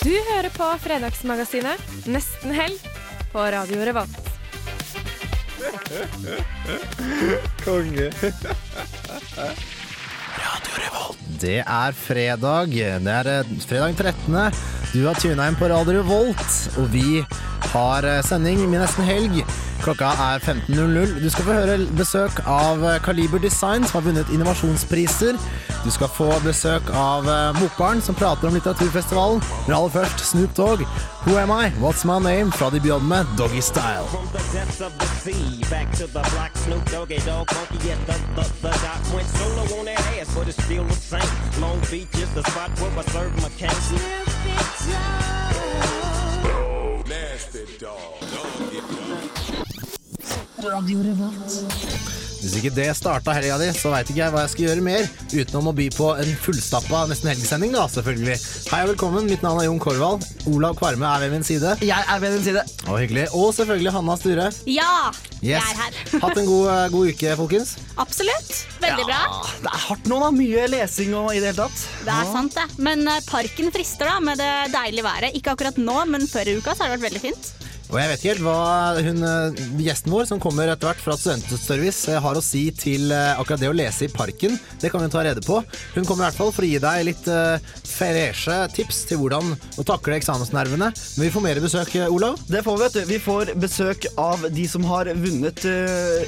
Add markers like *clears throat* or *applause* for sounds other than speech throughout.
Du hører på Fredagsmagasinet Nesten helg på Radio Revolt. *laughs* Konge. Radio Revolt. Det er fredag. Det er eh, fredag 13. Du har tuna inn på Radio Revolt, og vi har eh, sending med nesten helg. Klokka er 15.00. Du skal få høre besøk av eh, Kaliber Design, som har vunnet innovasjonspriser. Du skal få besøk av Bokbarn, som prater om litteraturfestivalen. Men aller først Snoop Dogg. Who am I? What's my name? Fra Style. The black Snoop Doggy Dog same. Long Beach is the spot where I serve my cane. Hvis ikke det starta helga di, så veit ikke jeg hva jeg skal gjøre mer, utenom å by på en fullstappa nesten helgesending, da, selvfølgelig. Hei og velkommen, mitt navn er Jon Korvald. Olav Kvarme er ved min side. Jeg er ved din side. Og hyggelig. Og selvfølgelig Hanna Sture. Ja, jeg er her. *laughs* Hatt en god, eh, god uke, folkens. Absolutt. Veldig bra. Det er hardt nå, da. Mye lesing og i det hele tatt. Det er sant, det. Men eh, parken frister da med det deilige været. Ikke akkurat nå, men før i uka så har det vært veldig fint. Og jeg vet helt hva hun, eh, gjesten vår, som kommer etter hvert fra Studentservice, eh, har å si til eh, akkurat det å lese i parken. Det kan vi ta rede på. Hun kommer i hvert fall for å gi deg litt freshe tips til hvordan å takle eksamensnervene. Men vi får mer besøk, Olav. Det får vi, vet du. Vi får besøk av de som har vunnet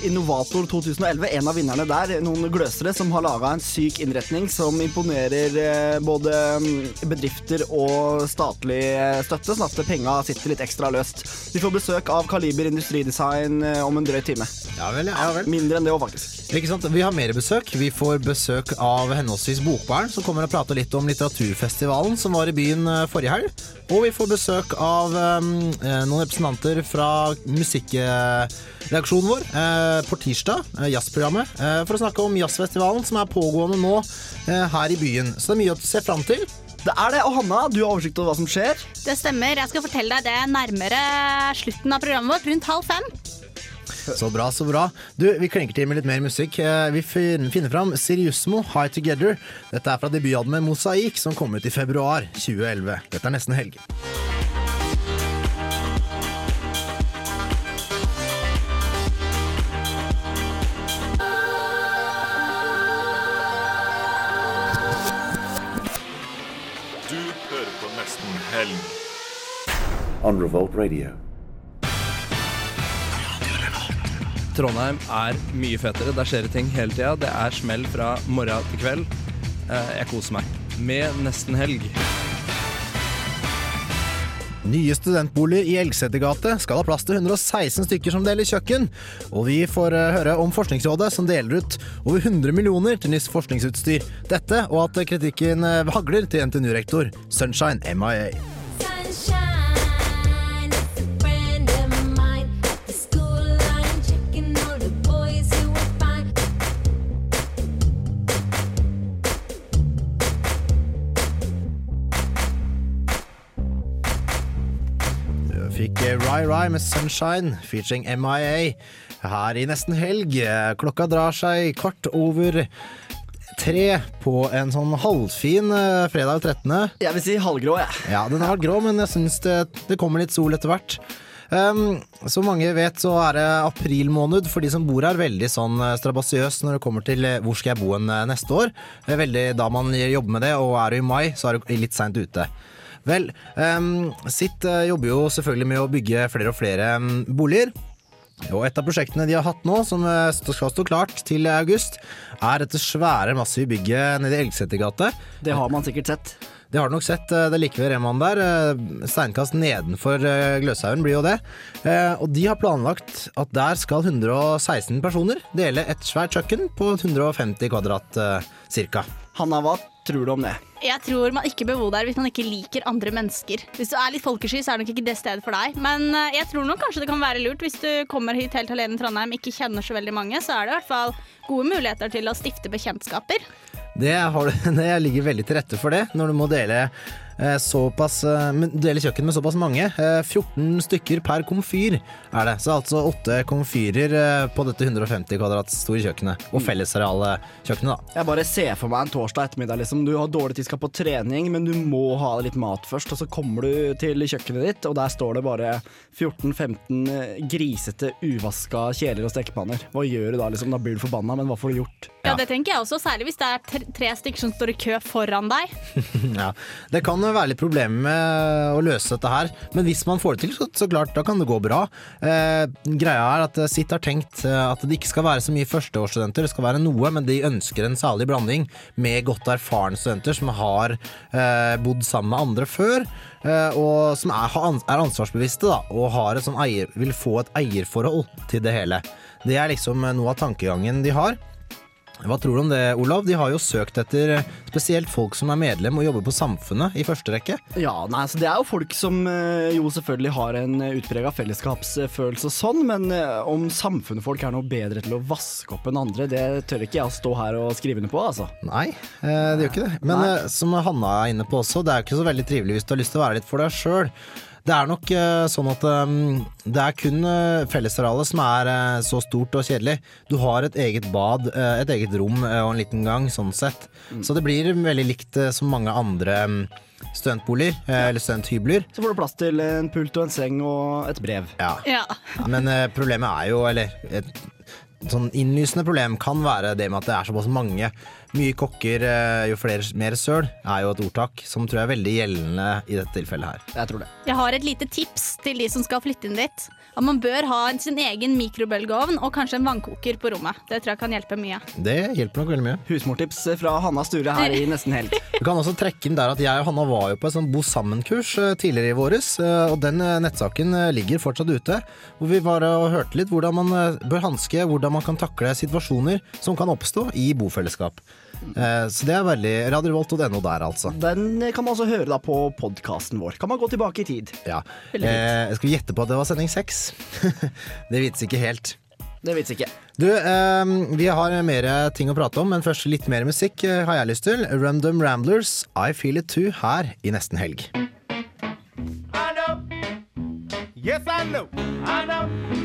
Innovator 2011. En av vinnerne der, noen gløsere som har laga en syk innretning som imponerer både mm, bedrifter og statlig støtte, sånn at penga sitter litt ekstra løst. Vi får besøk av Kaliber industridesign eh, om en drøy time. Ja vel, ja, vel. Mindre enn det òg, faktisk. Ikke sant? Vi har mer besøk. Vi får besøk av henholdsvis Bokbarn, som kommer og prater litt om litteraturfestivalen som var i byen eh, forrige helg. Og vi får besøk av um, noen representanter fra musikkreaksjonen vår uh, på tirsdag, uh, jazzprogrammet, uh, for å snakke om jazzfestivalen som er pågående nå her i byen. Så det er mye å se fram til. Det er det. Og Hanna, du har oversikt over hva som skjer. Det stemmer. Jeg skal fortelle deg det nærmere slutten av programmet vårt, rundt halv fem. Så bra, så bra. Du, Vi klinker til med litt mer musikk. Eh, Vi finner fram Siriusmo High Together. Dette er fra debutalbumet Mosaikk, som kom ut i februar 2011. Dette er nesten helg. On Revolt Radio. Trondheim er mye fetere. Der skjer det ting hele tida. Det er smell fra morgen til kveld. Eh, Jeg koser meg. Med nesten helg. Nye studentboliger i Elgsetergate skal ha plass til 116 stykker som deler kjøkken. Og vi får eh, høre om Forskningsrådet som deler ut over 100 millioner til nytt forskningsutstyr. Dette og at kritikken eh, hagler til NTNU-rektor Sunshine MIA. Du Rai Rai med Sunshine featuring MIA her i nesten helg. Klokka drar seg kvart over tre på en sånn halvfin eh, fredag 13. Jeg vil si halvgrå, jeg. Ja, den har vært grå, men jeg syns det, det kommer litt sol etter hvert. Um, som mange vet, så er det april måned for de som bor her, veldig sånn eh, strabasiøs når det kommer til eh, hvor skal jeg bo en neste år. Er veldig Da man jobber med det, og er du i mai, så er det litt seint ute. Vel, um, Sitt eh, jobber jo selvfølgelig med å bygge flere og flere um, boliger. Og et av prosjektene de har hatt nå, som eh, skal stå klart til august, er dette svære, massive bygget nede i Elgsetergate. Det har man sikkert sett. Det har du nok sett. eh, Det er like ved Remaen der. eh, Steinkast nedenfor eh, Gløshaugen blir jo det. Eh, Og de har planlagt at der skal 116 personer dele et svært kjøkken på 150 kvadrat cirka. Hanna, hva tror du om det? Jeg tror man ikke bør bo der hvis man ikke liker andre mennesker. Hvis du er litt folkesky, så er det nok ikke det stedet for deg. Men jeg tror nok kanskje det kan være lurt hvis du kommer hit helt alene i Trondheim, ikke kjenner så veldig mange, så er det i hvert fall gode muligheter til å stifte bekjentskaper. Det, du- *laughs* det ligger veldig til rette for det, når du må dele såpass deler men- Dele kjøkken med såpass mange. Eh, 14 stykker per komfyr er det. Så altså åtte komfyrer eh, på dette 150 kvadrat store kjøkkenet. Og fellesarealkjøkkenet, da. Jeg bare ser for meg en torsdag ettermiddag. Liksom. Du har dårlig tid, skal på trening, men du må ha litt mat først. Og så kommer du til kjøkkenet ditt, og der står det bare 14-15 grisete, uvaska kjeler og stekepanner. Hva gjør du da? liksom? Da blir du forbanna, men hva får du gjort? Ja, det tenker jeg også, særlig hvis det er tre, tre stykker som står i kø foran deg. *laughs* ja. Det kan være litt problemer med å løse dette her, men hvis man får det til, så, så klart, da kan det gå bra. Eh, greia er at Sitt har tenkt eh, at det ikke skal være så mye førsteårsstudenter, det skal være noe, men de ønsker en salig blanding med godt erfarne studenter som har eh, bodd sammen med andre før. eh, Og som er, er ansvarsbevisste da, og sånn eier, vil få et eierforhold til det hele. Det er liksom eh, noe av tankegangen de har. Hva tror du om det, Olav? De har jo søkt etter eh, spesielt folk som er medlem og jobber på Samfunnet i første rekke. Ja, nei, så Det er jo folk som eh, jo selvfølgelig har en utprega fellesskapsfølelse og sånn, men eh, om samfunnsfolk er noe bedre til å vaske opp enn andre, det tør ikke jeg å stå her og skrive under på, altså. Nei, eh, det gjør ikke det. Men Nei. eh, som Hanna er inne på også, det er jo ikke så veldig trivelig hvis du har lyst til å være litt for deg sjøl. Det er nok eh, sånn at eh, det er kun uh, fellesarealet som er eh, så stort og kjedelig. Du har et eget bad, eh, et eget rom eh, og en liten gang, sånn sett. Så det blir veldig likt eh, som mange andre mm, studentboliger, eh, eller studenthybler. Så får du plass til en pult og en seng og et brev. Ja. Ja. *laughs* Men eh, problemet er jo, eller et sånn innlysende problem kan være det med at det er såpass mange. Mye kokker, eh, jo flere, mer søl, er jo et ordtak som tror jeg er veldig gjeldende i dette tilfellet her. Jeg tror det. Jeg har et lite tips til de som skal flytte inn dit. At man bør ha sin egen mikrobølgeovn og kanskje en vannkoker på rommet. Det tror jeg kan hjelpe mye. Det hjelper nok veldig mye. Husmortips fra Hanna Sture her i *laughs* Nesten Helg. Du kan også trekke inn der at jeg og Hanna var jo på et sånn Bo sammen-kurs eh, tidligere i våres, eh, og den nettsaken ligger fortsatt ute. Hvor vi var og hørte litt hvordan man bør hanske, hvordan man kan takle situasjoner som kan oppstå i bofellesskap. Eh, Så det er veldig radiorevolt.no der, altså. Den kan man også høre da på podkasten vår. Kan man gå tilbake i tid. Ja. Eh, jeg skal gjette på at det var sending seks. *laughs* det vites ikke helt. Det vits ikke. Du, eh, vi har mer ting å prate om, men først litt mer musikk har jeg lyst til. Random Ramblers, I Feel It Too, her i nesten helg. I know. Yes, I know. I know.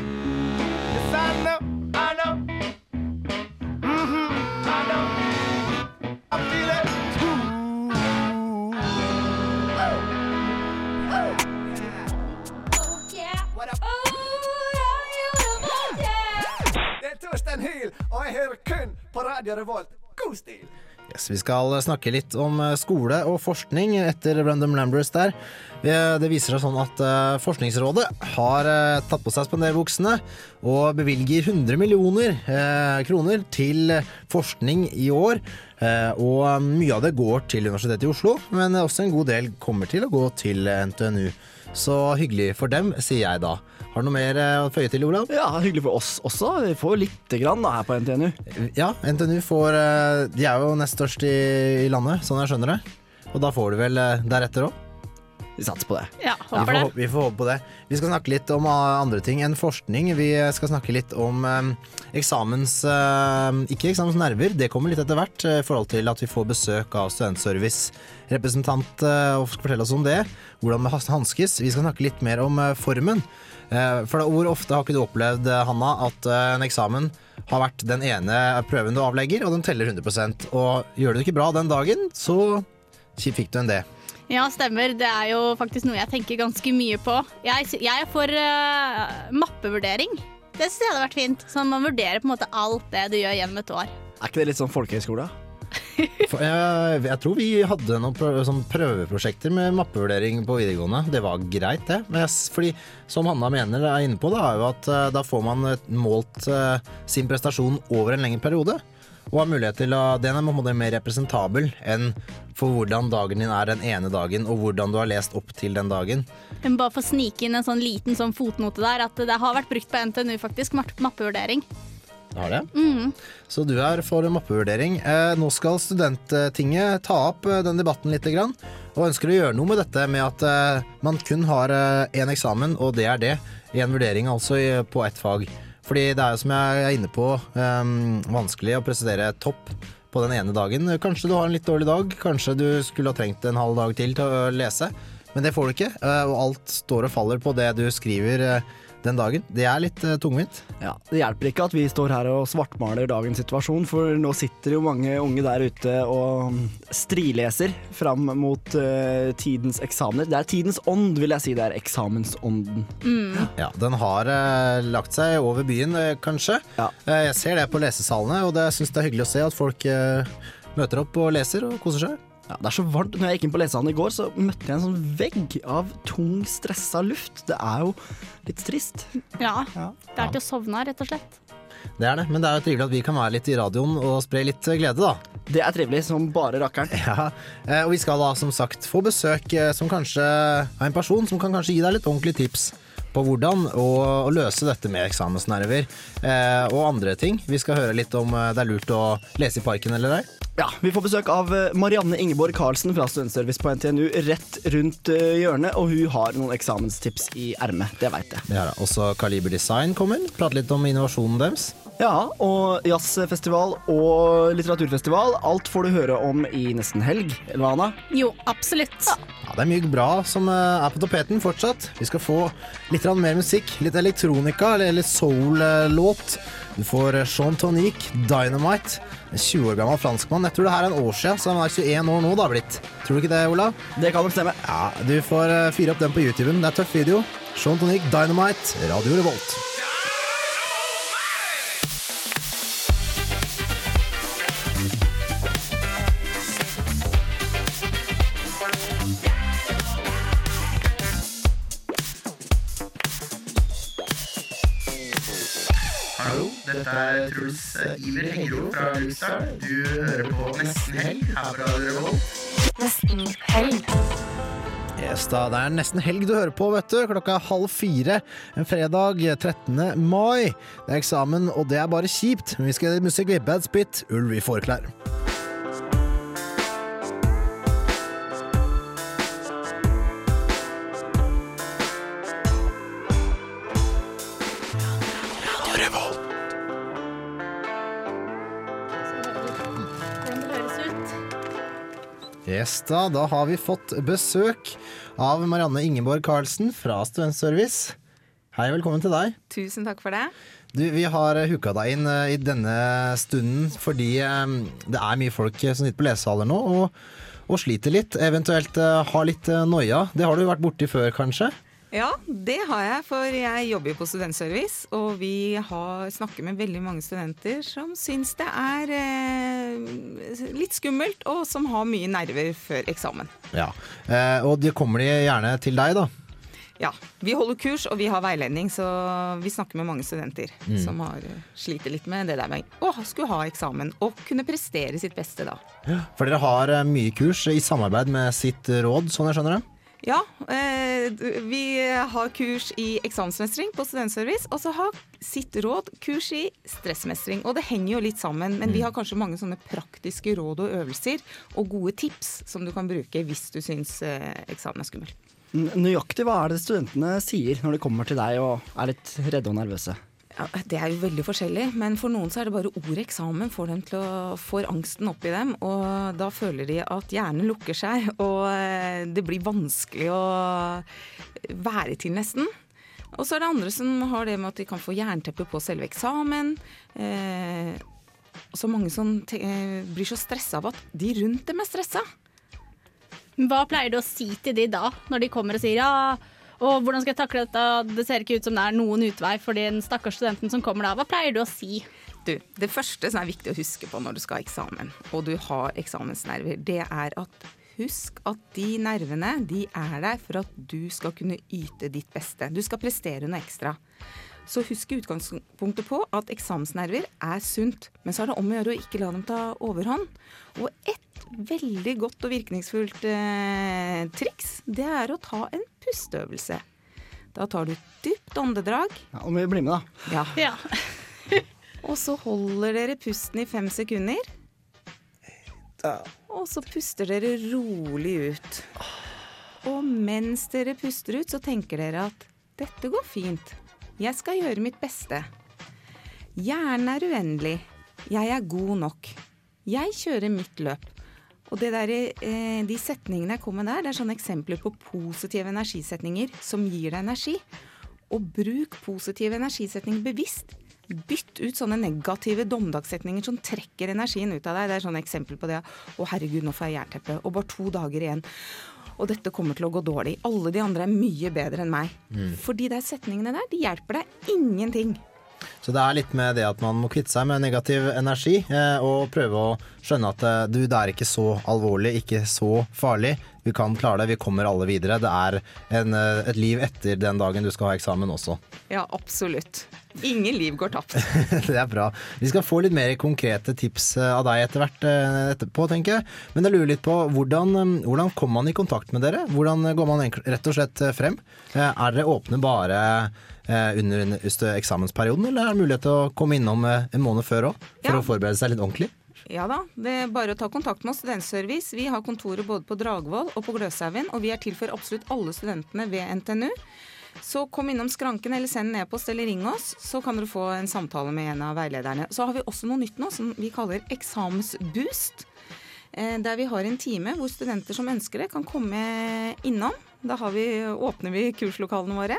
Og jeg hører kun på Radio Revolt. God stil! Yes, vi skal snakke litt om eh, skole og forskning etter Random Ramblers der. Eh, Det viser seg sånn at eh, Forskningsrådet har tatt på seg spanderbuksene og bevilger 100 millioner kroner til forskning i år. Og mye av det går til Universitetet i Oslo, men også en god del kommer til å gå til NTNU. Så hyggelig for dem, sier jeg da. Har du noe mer eh, å føye til, Olav? Ja, hyggelig for oss også. Vi får lite grann da her på NTNU. Ja, NTNU får eh, De er jo nest størst i, landet, sånn jeg skjønner det. Og da får du vel eh, deretter òg? Vi satser på det. Ja, Vi, håper får det. håpe- vi får håpe på det. Vi skal snakke litt om eh, andre ting enn forskning. Vi skal snakke litt om eh, eksamens eh, Ikke eksamensnerver, det kommer litt etter hvert, eh, i forhold til at vi får besøk av Studentservice representant eh, og skal fortelle oss om det. Hvordan det hanskes. Vi skal snakke litt mer om eh, formen. Eh, For da, hvor ofte har ikke du opplevd, eh, Hanna, at eh, en eksamen har vært den ene prøven du avlegger, og den teller 100% Og gjør du det ikke bra den dagen, så fikk du en D. Ja, stemmer. Det er jo faktisk noe jeg tenker ganske mye på. Jeg, jeg er for uh, mappevurdering. Det syns jeg hadde vært fint. Sånn man vurderer på en måte alt det du gjør gjennom et år. Er ikke det litt sånn folkehøyskole? *laughs* For jeg, jeg tror vi hadde noen prøve, sånn prøveprosjekter med mappevurdering på videregående. Det var greit, det. Men jeg, fordi, som Hanna mener er inne på, da, er jo at eh, da får man eh, målt uh, sin prestasjon over en lengre periode. Og har mulighet til å Den er mer representabel enn for hvordan dagen din er den ene dagen, og hvordan du har lest opp til den dagen. Jeg må bare få snike inn en sånn liten sånn fotnote der, at det har vært brukt på NTNU, faktisk. Mappevurdering. Har det? Mm. Så du er for mappevurdering. Eh, nå skal Studenttinget ta opp eh, den debatten litt, og ønsker å gjøre noe med dette med at eh, man kun har én eksamen, og det er det. Én vurdering altså på ett fag. Fordi det er jo som jeg er inne på, um, vanskelig å prestere topp på den ene dagen. Kanskje du har en litt dårlig dag, kanskje du skulle ha trengt en halv dag til til å lese. Men det får du ikke, eh, og alt står og faller på det du skriver eh, den dagen. Det er litt uh, tungvint. Ja, Det hjelper ikke at vi står her og svartmaler dagens situasjon, for nå sitter jo mange unge der ute og strileser fram mot uh, tidens eksamener. Det er tidens ånd, vil jeg si. Det er eksamensånden. Ja, den har uh, lagt seg over byen, kanskje. Eh, jeg ser det på lesesalene, og det syns det er hyggelig å se at folk møter opp og leser og koser seg. Ja, det er så varmt. Når jeg gikk inn på lesesalen i går, så møtte jeg en sånn vegg av tung, stressa luft. Det er jo litt trist. Ja. Det er til å sovne av, rett og slett. Det er det, men det er jo trivelig at vi kan være litt i radioen og spre litt eh, glede, da. Det er trivelig som bare rakkeren. Ja, eh, og vi skal da som sagt få besøk eh, som kanskje av en person som kan kanskje gi deg litt ordentlige tips på hvordan å, å løse dette med eksamensnerver eh, og andre ting. Vi skal høre litt om det er lurt å lese i parken eller ei. Ja, Vi får besøk av eh, Marianne Ingeborg Karlsen fra Studentservice på NTNU rett rundt eh, hjørnet, og hun har noen eksamenstips i ermet. Det veit jeg. Det også Kaliber Design kommer. Prate litt om innovasjonen deres. Ja, og jazzfestival og litteraturfestival. Alt får du høre om i nesten helg. Eller Anna? Jo, absolutt. Ja, Det er mye bra som eh, er på tapeten fortsatt. Vi skal få litt mer musikk. Litt elektronika eller soul-låt. Du får Jean Sean Tonique, Dynamite. En 20 år gammel franskmann. Jeg tror det her er en år siden, så han er 21 år nå da blitt. Tror du ikke det, Olav? Det kan nok stemme. Ja, Du får eh, fyre opp den på YouTuben. Det er tøff video. Sean Tonique, Dynamite, Radio Revolt. Dette er Truls Iver Hengro fra Lyksdal. Du hører på Nesten Helg her fra Revolt. Nesten helg. Yes, da, det er nesten helg du hører på, vet du. Klokka er halv fire en fredag 13. mai. Det er eksamen, og det er bare kjipt. Men vi skal gjøre musikk ved Bad Spit, Ulv i forklær. Yes, da, har vi fått besøk av Marianne Ingeborg Karlsen fra Studentservice. Hei, velkommen til deg. Tusen takk for det. Du, vi har hooka deg inn eh, i denne stunden fordi eh, det er mye folk eh, som sitter på lesesaler nå og, og sliter litt. Eventuelt har litt noia. Det har du vært borti før, kanskje? Ja, det har jeg, for jeg jobber jo på Studentservice, og vi har, snakker med veldig mange studenter som syns det er eh, litt skummelt, og som har mye nerver før eksamen. Ja. Eh, og de kommer de gjerne til deg, da. Ja, Vi holder kurs og vi har veiledning, så vi snakker med mange studenter Mm. som har, eh, sliter litt med det der med å skulle ha eksamen og kunne prestere sitt beste da. For dere har eh, mye kurs i samarbeid med sitt råd, sånn jeg skjønner det? Ja, eh, vi har kurs i eksamensmestring på Studentservice, og så har sitt råd kurs i stressmestring. Og det henger jo litt sammen, men vi har kanskje mange sånne praktiske råd og øvelser og gode tips som du kan bruke hvis du syns eh, eksamen er skummel. Nøyaktig hva er det studentene sier når de kommer til deg og er litt redde og nervøse? Ja, det er jo veldig forskjellig, men for noen så er det bare ordet eksamen får dem til å får angsten opp i dem. Og da føler de at hjernen lukker seg, og eh, det blir vanskelig å være til, nesten. Og så er det andre som har det med at de kan få jernteppe på selve eksamen. Eh, så mange som eh, blir så stressa av at de rundt dem er stressa. Hva pleier du å si til de da, når de kommer og sier ja, og hvordan skal jeg takle dette, det ser ikke ut som det er noen utvei for den stakkars studenten som kommer da. Hva pleier du å si? Du, det første som er viktig å huske på når du skal ha eksamen, og du har eksamensnerver, det er at husk at de nervene, de er der for at du skal kunne yte ditt beste. Du skal prestere noe ekstra. Så husk i utgangspunktet på at eksamensnerver er sunt. Men så er det om å gjøre å ikke la dem ta overhånd. Og et veldig godt og virkningsfullt eh, triks, det er å ta en pusteøvelse. Da tar du et dypt åndedrag. Ja, om vi blir med, da. Ja. *laughs* og så holder dere pusten i fem sekunder. Og så puster dere rolig ut. Og mens dere puster ut, så tenker dere at dette går fint. Jeg skal gjøre mitt beste. Hjernen er uendelig. Jeg er god nok. Jeg kjører mitt løp. Og der, eh, de setningene jeg kom med der, det er sånne eksempler på positive energisetninger som gir deg energi. Og bruk positive energisetninger bevisst. Bytt ut sånne negative dommedagssetninger som trekker energien ut av deg. Det er sånne eksempel på det. Å herregud, nå får jeg jernteppe. Og bare to dager igjen. Og dette kommer til å gå dårlig. Alle de andre er mye bedre enn meg. Mm. For de der setningene der, de hjelper deg ingenting. Så det er litt med det at man må kvitte seg med negativ energi, eh, og prøve å skjønne at eh, du, det er ikke så alvorlig, ikke så farlig. Vi kan klare det, vi kommer alle videre. Det er en, eh, et liv etter den dagen du skal ha eksamen også. Ja, absolutt. Ingen liv går tapt. *laughs* det er bra. Vi skal få litt mer konkrete tips eh, av deg etter hvert eh, etterpå, tenker jeg. Men jeg lurer litt på hvordan, eh, hvordan kommer man i kontakt med dere? Hvordan går man rett og slett frem? Er dere åpne bare under eksamensperioden, eller er det mulighet til å komme innom en måned før òg? For Ja. å forberede seg litt ordentlig? Ja da, det er bare å ta kontakt med oss, Studentservice. Vi har kontorer både på Dragvoll og på Gløshaugen, og vi er til for absolutt alle studentene ved NTNU. Så kom innom skranken eller send en e-post eller ring oss, så kan dere få en samtale med en av veilederne. Så har vi også noe nytt nå som vi kaller eksamensboost. eh, Der vi har en time hvor studenter som ønsker det, kan komme innom. Da vi, åpner vi kurslokalene våre.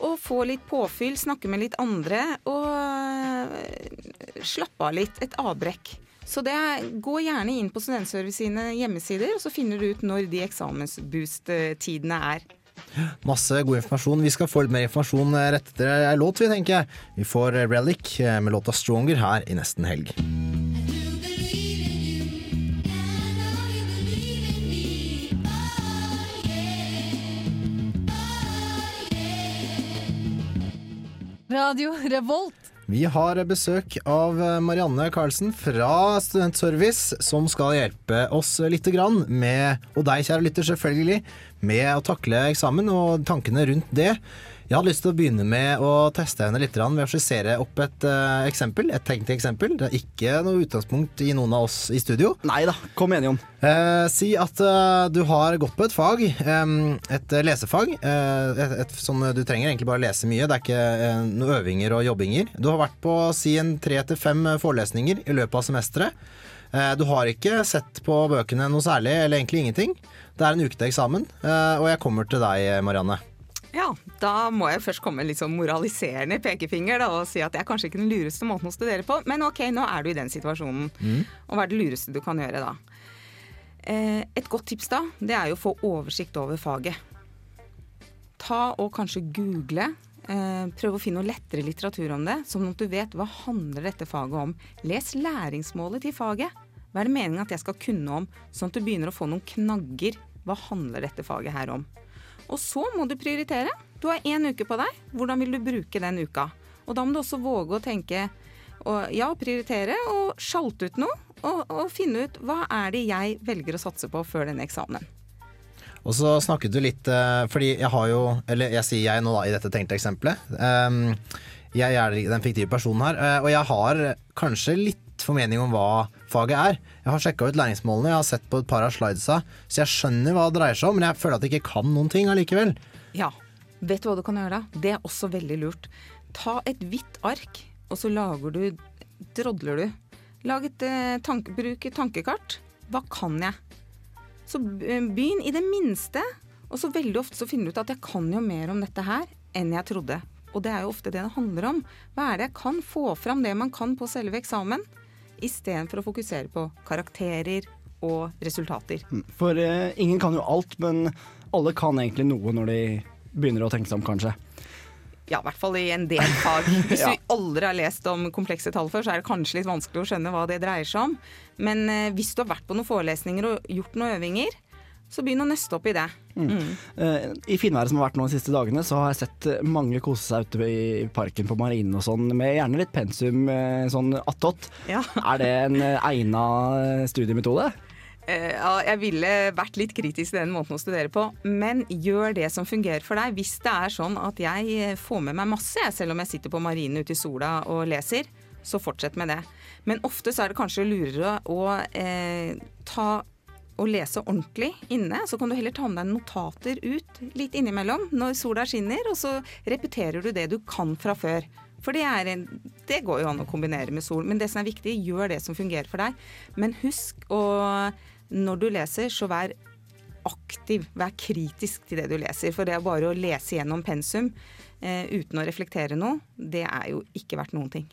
Og få litt påfyll, snakke med litt andre og eh, slappe av litt. Et avbrekk. Så det gå gjerne inn på Studentservice sine hjemmesider, og så finner du ut når de eksamensboost-tidene er. Masse god informasjon. Vi skal få litt mer informasjon rett etter ei låt, vi tenker jeg. Vi får Relic med låta 'Stronger' her i nesten helg. Radio Revolt. Vi har besøk av Marianne Karlsen fra Studentservice, som skal hjelpe oss litt med, og deg kjære lytter selvfølgelig, med å takle eksamen og tankene rundt det. Jeg hadde lyst til å begynne med å teste henne litt ved å skissere opp et uh, eksempel, et tenkt eksempel. Det er ikke noe utgangspunkt i noen av oss i studio. Nei da, kom enige om. Uh, si at uh, du har gått på et fag, um, et lesefag, et, et, som du trenger egentlig bare lese mye. Det er ikke noen øvinger og jobbinger. Du har vært på si en tre til fem forelesninger i løpet av semesteret. Du har ikke sett på bøkene noe særlig, eller egentlig ingenting. Det er en uke til eksamen, og jeg kommer til deg, Marianne. Ja, da må jeg først komme med litt sånn moraliserende pekefinger da, og si at det er kanskje ikke den lureste måten å studere på, men ok, nå er du i den situasjonen. Mm. Og hva er det lureste du kan gjøre da? Eh, et godt tips da, det er jo å få oversikt over faget. Ta og kanskje google, eh, prøv å finne noe lettere litteratur om det, sånn at du vet hva handler dette faget om. Les læringsmålet til faget. Hva er det meningen at jeg skal kunne om, sånn at du begynner å få noen knagger. Hva handler dette faget her om? Og så må du prioritere. Du har én uke på deg. Hvordan vil du bruke den uka? Og da må du også våge å tenke og ja, prioritere og sjalte ut noe. Og, og finne ut hva er det jeg velger å satse på før denne eksamen. Og så snakket du litt eh, Fordi jeg har jo Eller jeg sier jeg nå da i dette tenkte eksempelet. Um, jeg er den fiktive personen her, eh, og jeg har kanskje litt formening om hva faget er. Jeg har sjekka ut læringsmålene, jeg har sett på et par av slidesa, så jeg skjønner hva det dreier seg om, men jeg føler at jeg ikke kan noen ting allikevel. Ja. Vet du hva du kan gjøre da? Det er også veldig lurt. Ta et hvitt ark, og så lager du Drodler du. Lag et eh, tanke, bruk et tankekart. Hva kan jeg? Så eh, begynn i det minste, og så veldig ofte så finner du ut at jeg kan jo mer om dette her enn jeg trodde. Og det er jo ofte det det handler om. Hva er det jeg kan? Få fram det man kan på selve eksamen, istedenfor å fokusere på karakterer og resultater. For eh, ingen kan jo alt, men alle kan egentlig noe når de begynner å tenke seg om, kanskje. Ja, i hvert fall i en del fag. *laughs* Hvis Ja. du aldri har lest om komplekse tall før, så er det kanskje litt vanskelig å skjønne hva det dreier seg om. Men eh, hvis du har vært på noen forelesninger og gjort noen øvinger, Så begynn å nøste opp i det. Mm. Uh, I finværet som har vært nå de siste dagene, så har jeg sett mange kose seg ute i parken på marinen og sånn, med gjerne litt pensum eh, sånn attåt. *laughs* Er det en eh, egna studiemetode? Eh, ja, jeg ville vært litt kritisk til den måten å studere på, men gjør det som fungerer for deg. Hvis det er sånn at jeg får med meg masse, selv om jeg sitter på marinen ute i sola og leser, så fortsett med det. Men ofte så er det kanskje lurere å eh, ta og lese ordentlig inne. Så kan du heller ta med deg notater ut litt innimellom når sola skinner, og så repeterer du det du kan fra før. For det, en, det går jo an å kombinere med sol. Men det som er viktig, gjør det som fungerer for deg. Men husk å når du leser, så vær aktiv. Vær kritisk til det du leser. For det er bare å lese gjennom pensum eh, uten å reflektere noe, det er jo ikke verdt noen ting.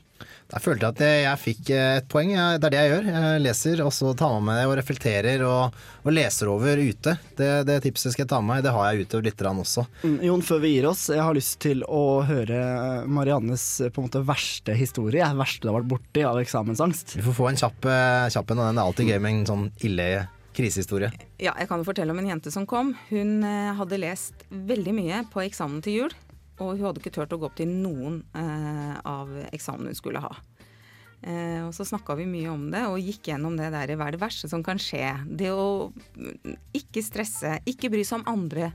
Der følte jeg at jeg fikk eh, et poeng. Jeg- Det er det jeg gjør. Jeg leser, og så tar med meg det og reflekterer og, og leser over ute. Det, det tipset skal jeg ta med meg. Det har jeg utover litt også. Mm, Jon, før vi gir oss, jeg har lyst til å høre Mariannes eh, på en måte verste historie. Verste du har vært borti av eksamensangst. Vi får få en kjapp, eh, kjapp en, og den er alltid gøy med en sånn ille krisehistorie. Ja, jeg kan jo fortelle om en jente som kom. Hun eh, hadde lest veldig mye på eksamen til jul, og hun hadde ikke turt å gå opp til noen eh, av eksamen hun skulle ha. Eh, og så snakka vi mye om det, og gikk gjennom det der hva er det verste som kan skje. Det å mm, ikke stresse, ikke bry seg om andre.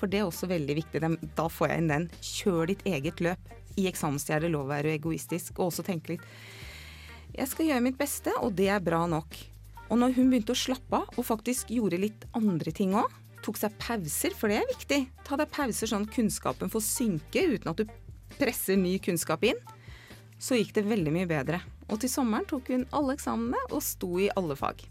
For det er også veldig viktig. Da får jeg inn den. Kjør ditt eget løp. I eksamenstid er det lov å være egoistisk, og også tenke litt Jeg skal gjøre mitt beste, og det er bra nok. Og når hun begynte å slappe av, og faktisk gjorde litt andre ting òg, tok seg pauser, for det er viktig. Ta deg pauser sånn at kunnskapen får synke uten at du presser ny kunnskap inn. Så gikk det veldig mye bedre. Og til sommeren tok hun alle eksamene og sto i alle fag.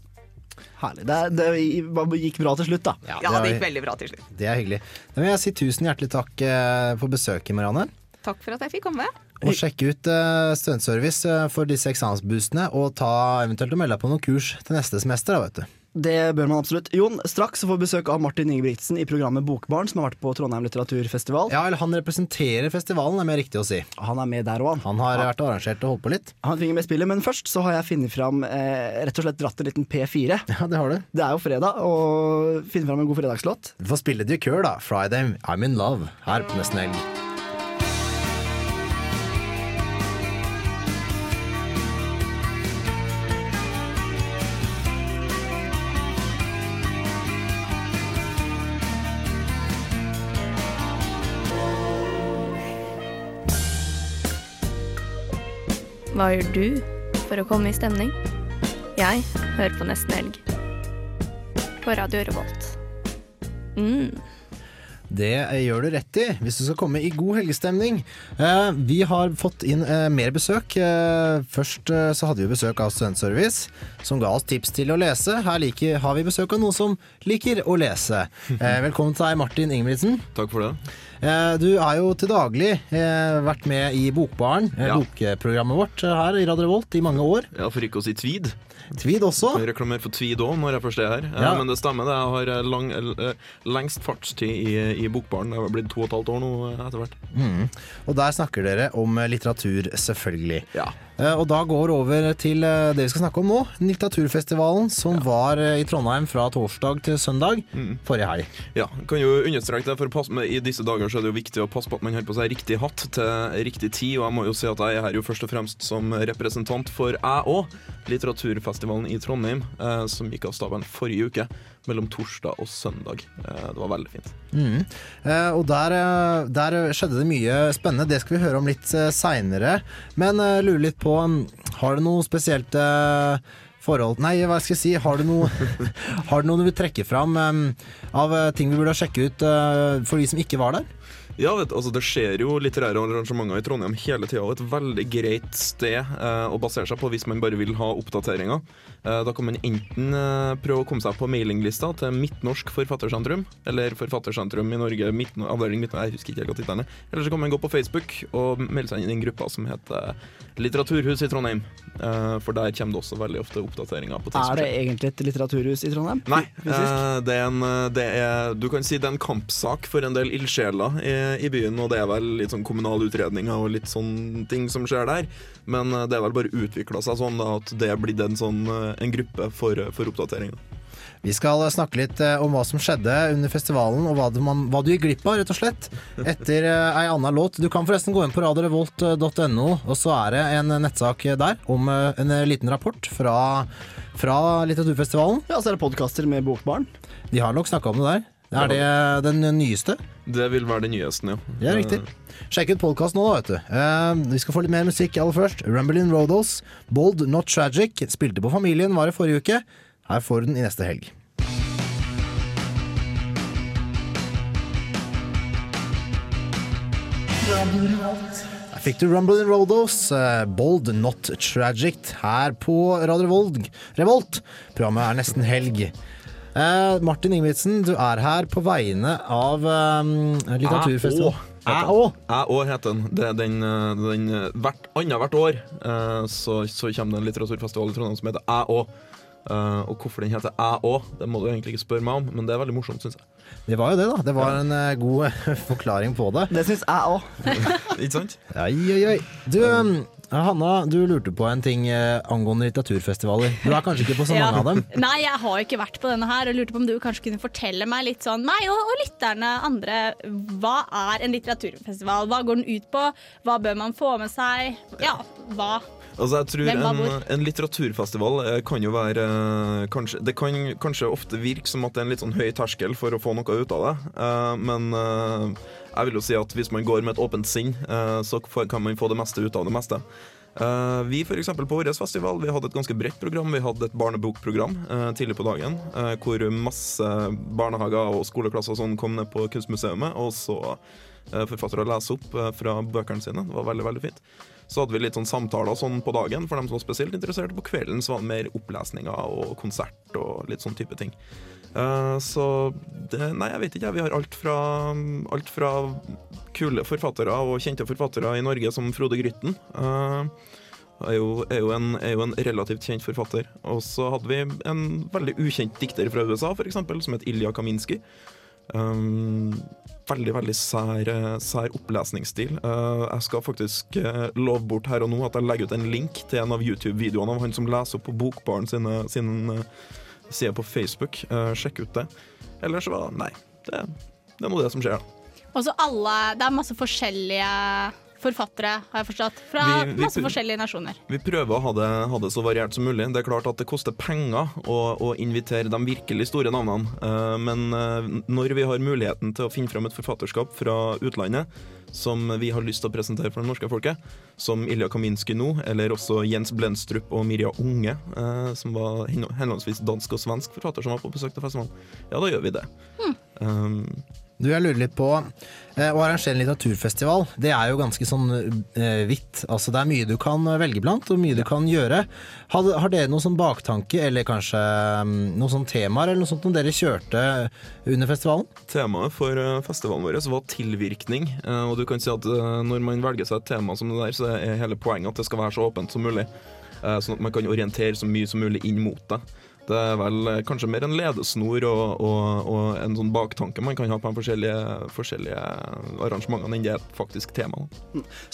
Herlig. Det, det gikk bra til slutt, da. Ja, det gikk veldig bra til slutt. Det er hyggelig. Da vil jeg si tusen hjertelig takk eh, for besøket, Marianne. Takk for at jeg fikk komme. Og sjekke ut uh, Studentservice eh, for disse eksamensboostene, og ta eventuelt og melde deg på noen kurs til neste semester. da, vet du. Det bør man absolutt. Jon, straks får vi besøk av Martin Ingebrigtsen i programmet Bokbarn, som har vært på Trondheim litteraturfestival. Ja, eller Han representerer festivalen, er mer riktig å si. Han er med der òg, han. har vært arrangert og holdt på litt. Han fikk med spillet, men først så har jeg funnet fram eh, rett og slett dratt en liten P4. *laughs* Ja, Det har du. Det er jo fredag, og finne fram en god fredagslåt. Du får spille Cure, da. 'Friday I'm In Love', her på Nesten Helg. Hva gjør du for å komme i stemning? Jeg hører på Nesten Helg. På Radio Revolt. Mm. Det gjør du rett i, hvis du skal komme i god helgestemning. Eh, vi har fått inn eh, mer besøk. Eh, først eh, så hadde vi besøk av Studentservice, som ga oss tips til å lese. Her liker, har vi besøk av noen som liker å lese. Eh, velkommen til deg, Martin Ingebrigtsen. Takk for det. Eh, du er jo til daglig eh, vært med i Bokbaren, eh, Ja. bokprogrammet vårt her i Radio Revolt, i mange år. Ja, For ikke å si tweed. Tweed også? Jeg reklamerer for tweed òg når jeg først er her. Ja. Men det stemmer, det. Jeg har lang, lengst fartstid i, i Bokbaren. Det har blitt to og et halvt år nå etter hvert. Mm. Og der snakker dere om litteratur, selvfølgelig. Ja. Eh, Og da går over til eh, det vi skal snakke om nå. Litteraturfestivalen som var eh, i Trondheim fra torsdag til søndag forrige helg. Ja, kan jo understreke det, for med, I disse dager så er det jo viktig å passe på at man har på seg riktig hatt til riktig tid. Og jeg må jo si at jeg er her jo først og fremst som representant for jeg òg, litteraturfestivalen i Trondheim, eh, som gikk av staben forrige uke. Mellom torsdag og søndag. Eh, det var veldig fint. Mm. Eh, og der, eh, der skjedde det mye spennende. Det skal vi høre om litt seinere. Men lurer litt på mm, Har du noe spesielt forhold Nei, hva skal jeg si? Har du noe, *laughs* har du noe du vil trekke fram av ting vi burde sjekke ut for de som ikke var der? Ja, vet, altså Det skjer jo litterære arrangementer i Trondheim hele tida, og et veldig greit sted eh, å basere seg på hvis man bare vil ha oppdateringer. Eh, da kan man enten eh, prøve å komme seg på mailinglista til Midtnorsk Forfattersentrum, eller Forfattersentrum i Norge, avdeling Midtnorsk, jeg husker ikke helt hva tittelen er. Eller så kan man gå på Facebook og melde seg inn i den gruppa som heter Litteraturhus i Trondheim. Eh, for der kommer det også veldig ofte oppdateringer på ting Er det egentlig et litteraturhus i Trondheim? Nei, det er en, det er, du kan si det er en kampsak for en del ildsjeler i, i byen, og det er vel litt sånn kommunale utredninger og litt sånne ting som skjer der. Men det er vel bare utvikla seg sånn at det er blitt en, sånn, en gruppe for, for oppdateringer. Vi skal snakke litt eh, om hva som skjedde under festivalen, og hva du, man, hva du gikk glipp av, rett og slett. *laughs* Etter eh, ei anna låt. Du kan forresten gå inn på radiorevolt.no, og så er det en nettsak der om eh, en eh, liten rapport fra, fra litteraturfestivalen. Ja, så er det podkaster med Bokbarn. De har nok snakka om det der. Er det den nyeste? Det vil være den nyeste, ja. Ja, riktig. Sjekk ut podkast nå, da, vet du. Eh, vi skal få litt mer musikk aller først. Rumblin' Rodos, Bold Not Tragic. Spilte på Familien var det forrige uke. Her får du den i neste helg. Der fikk du Rumble in Rodos, eh, Bold Not Tragic, her på Radio Revolt. Revolt. Programmet er nesten helg. Eh, Martin Ingebrigtsen, du er her på vegne av eh, litteraturfestivalen. Jeg òg. Jeg òg heter den. Det er den, eh, den eh, hvert, Annethvert år uh, så, så kommer det en litteraturfestival i Trondheim som heter Jeg òg. Uh, og hvorfor den heter Jeg òg, det må du egentlig ikke spørre meg om, men det er veldig morsomt, syns jeg. Det var jo det, da. Det var en uh, god *laughs* forklaring på det. Det syns jeg òg. Ikke sant? Oi, oi, oi. Du, um, Hanna, du lurte på en ting eh, angående litteraturfestivaler. Du er kanskje ikke på så *laughs* Ja. mange av dem? Nei, jeg har ikke vært på denne her, og lurte på om du kanskje kunne fortelle meg litt sånn, meg og, og lytterne andre, hva er en litteraturfestival? Hva går den ut på? Hva bør man få med seg? Ja, hva? Altså jeg tror en, en litteraturfestival eh, kan jo være eh, kanskje, Det kan kanskje ofte virke som at det er en litt sånn høy terskel for å få noe ut av det, eh, men eh, jeg vil jo si at hvis man går med et åpent sinn, eh, så kan man få det meste ut av det meste. Eh, vi for på vår festival Vi hadde et ganske bredt program. Vi hadde et barnebokprogram eh, tidlig på dagen, hvor masse barnehager og skoleklasser og sånn kom ned på Kunstmuseet, og så forfattere lese opp fra bøkene sine. Det var veldig, veldig fint. Så hadde vi litt sånn samtaler sånn på dagen for dem som var spesielt interessert. På kvelden så var det mer opplesninger og konsert og litt sånn type ting. Uh, så det, Nei, jeg vet ikke. Vi har alt fra, alt fra kule forfattere og kjente forfattere i Norge som Frode Grytten. Uh, er jo, er, jo en, er jo en relativt kjent forfatter. Og så hadde vi en veldig ukjent dikter fra USA, eksempel, som het Ilja Kaminski. Um, veldig, veldig sær, eh, sær opplesningsstil. Uh, jeg skal faktisk uh, love bort her og nå at jeg legger ut en link til en av YouTube-videoene av han som leser opp på Bokbaren sine, sine uh, sider på Facebook. Sjekk ut det. Ellers var Nei, det, det er nå det som skjer. da. Også alle, det er masse forskjellige forfattere, har jeg forstått, fra Vi- vi- masse forskjellige nasjoner. Vi prøver å ha det, ha det så variert som mulig. Det er klart at det koster penger å, å invitere de virkelig store navnene, uh, men uh, når vi har muligheten til å finne fram et forfatterskap fra utlandet som vi har lyst til å presentere for det norske folket, som Ilja Kaminski nå, eller også Jens Blendstrup og Mirja Unge, uh, som var hen- henholdsvis dansk og svensk forfatter som var på besøk til festivalen, ja, da gjør vi det. Um, Du, jeg lurer litt på eh, Å arrangere en litteraturfestival, det er jo ganske sånn eh, vidt. Altså Det er mye du kan velge blant, og mye du kan gjøre. Har, har dere noen sånn baktanke, eller kanskje mm, noen sånn temaer, eller noe sånt som dere kjørte under festivalen? Temaet for eh, festivalen vår var tilvirkning. eh, Og du kan si at eh, når man velger seg et tema som det der, så er hele poenget at det skal være så åpent som mulig. eh, Sånn at man kan orientere så mye som mulig inn mot det. Det er vel eh, kanskje mer en ledesnor og, og, og en sånn baktanke man kan ha på de forskjellige, forskjellige arrangementene enn det er faktisk tema.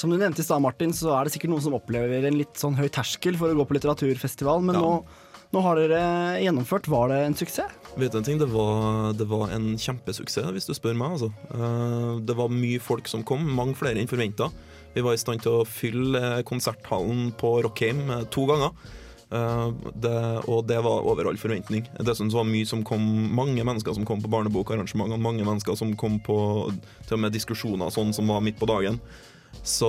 Som du nevnte i stad, Martin, så er det sikkert noen som opplever en litt sånn høy terskel for å gå på litteraturfestival, men Ja. nå, nå har dere gjennomført. Var det en suksess? Vet du en ting, det var, det var en kjempesuksess, hvis du spør meg. Altså. Eh, Det var mye folk som kom, mange flere enn forventa. Vi var i stand til å fylle eh, konserthallen på Rockheim to ganger. Eh, Det, og det var over all forventning. Det synes var mye som kom, mange mennesker som kom på barnebokarrangementene, mange mennesker som kom på til og med diskusjoner sånn som var midt på dagen. Så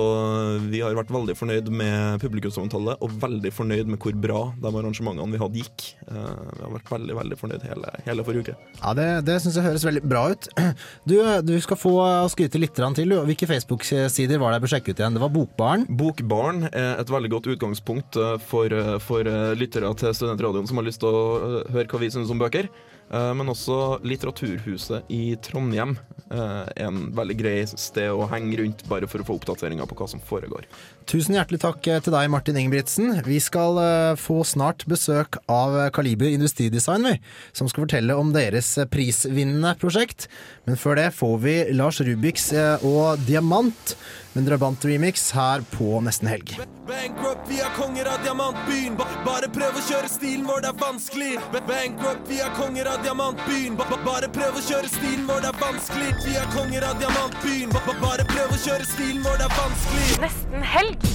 vi har vært veldig fornøyd med publikumsomtale, og veldig fornøyd med hvor bra de arrangementene vi hadde, gikk. Eh, Vi har vært veldig veldig fornøyd hele, hele forrige uke. Ja, Det, det syns jeg høres veldig bra ut. *clears throat* Du, du skal få skryte litt til. Hvilke Facebook-sider var det jeg bør sjekke ut igjen? Det var Bokbaren. Bokbaren er et veldig godt utgangspunkt eh, for, eh, for lyttere til Studentradioen som har lyst til å høre hva vi syns om bøker. Eh, Men også Litteraturhuset i Trondheim eh, en veldig grei sted å henge rundt bare for å få oppdateringer på hva som foregår. Tusen hjertelig takk eh, til deg, Martin Ingebrigtsen. Vi skal få snart besøk av Kaliber Industridesign, som skal fortelle om deres prisvinnende prosjekt. Men før det får vi Lars Rubiks og Diamant med en Drabant-remix her på Nesten Helg. Bankrupt, vi er konger av diamantbyen. Ba bare prøv å kjøre stilen vår, det er vanskelig. Bankrupt, vi er konger av diamantbyen. Ba bare prøv å kjøre stilen vår, det er vanskelig. Vi er konger av diamantbyen. Ba bare prøv å kjøre stilen vår, det er vanskelig. Nesten helg.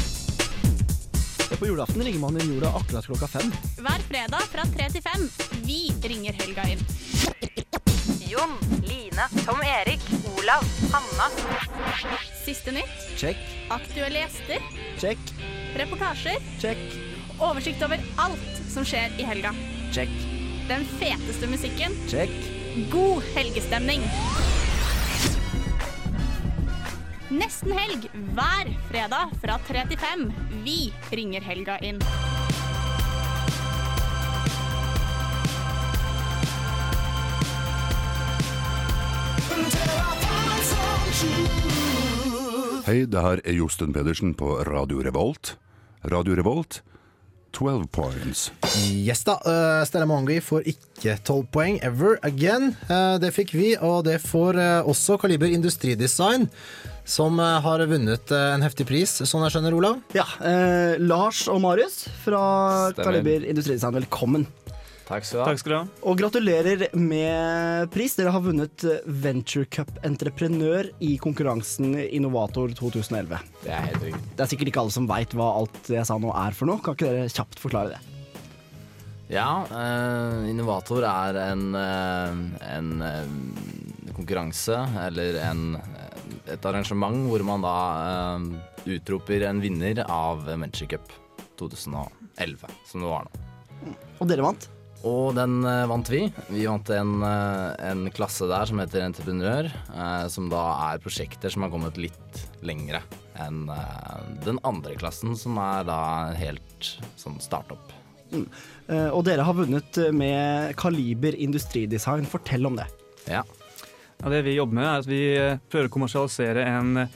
På julaften ringer man inn jorda akkurat klokka fem. Hver fredag fra tre til fem. Vi ringer helga inn. Jon, Line, Tom Erik, Olav, Hanna. Siste nytt. Check, Aktuelle gjester. check, Reportasjer. check, Oversikt over alt som skjer i helga. check, Den feteste musikken. check. God helgestemning. Nesten helg hver fredag fra 3 til 5. Vi ringer helga inn. Hei, det her er Josten Pedersen på Radio Revolt. Radio Revolt, 12 points. Yes da, uh, Stella Mongi får ikke 12 poeng ever again. Uh, det fikk vi, og det får uh, også Kaliber Industridesign, som eh, har vunnet eh, en heftig pris, sånn jeg skjønner, Olav? Ja, eh, Lars og Marius fra Stemmer. Kaliber Industridesign, velkommen. Takk skal du ha. Takk skal du ha. Og gratulerer med pris. Dere har vunnet eh, Venture Cup Entreprenør i konkurransen Innovator 2011. Det er helt riktig. Det er sikkert ikke alle som veit hva alt jeg sa nå er for noe. Kan ikke dere kjapt forklare det? Ja, eh, Innovator er en, eh, en eh, konkurranse, eller en, et arrangement hvor man da eh, utroper en vinner av Venture Cup 2011, som det var nå. Og dere vant? Og den eh, vant vi. Vi vant en, eh, en klasse der som heter Entreprenør, eh, som da er prosjekter som har kommet litt lengre enn den andre klassen, som er da helt sånn startup. Mm. Eh, og dere har vunnet med Kaliber Industridesign. Fortell om det. Ja. Ja, det vi jobber med, er at vi prøver å kommersialisere en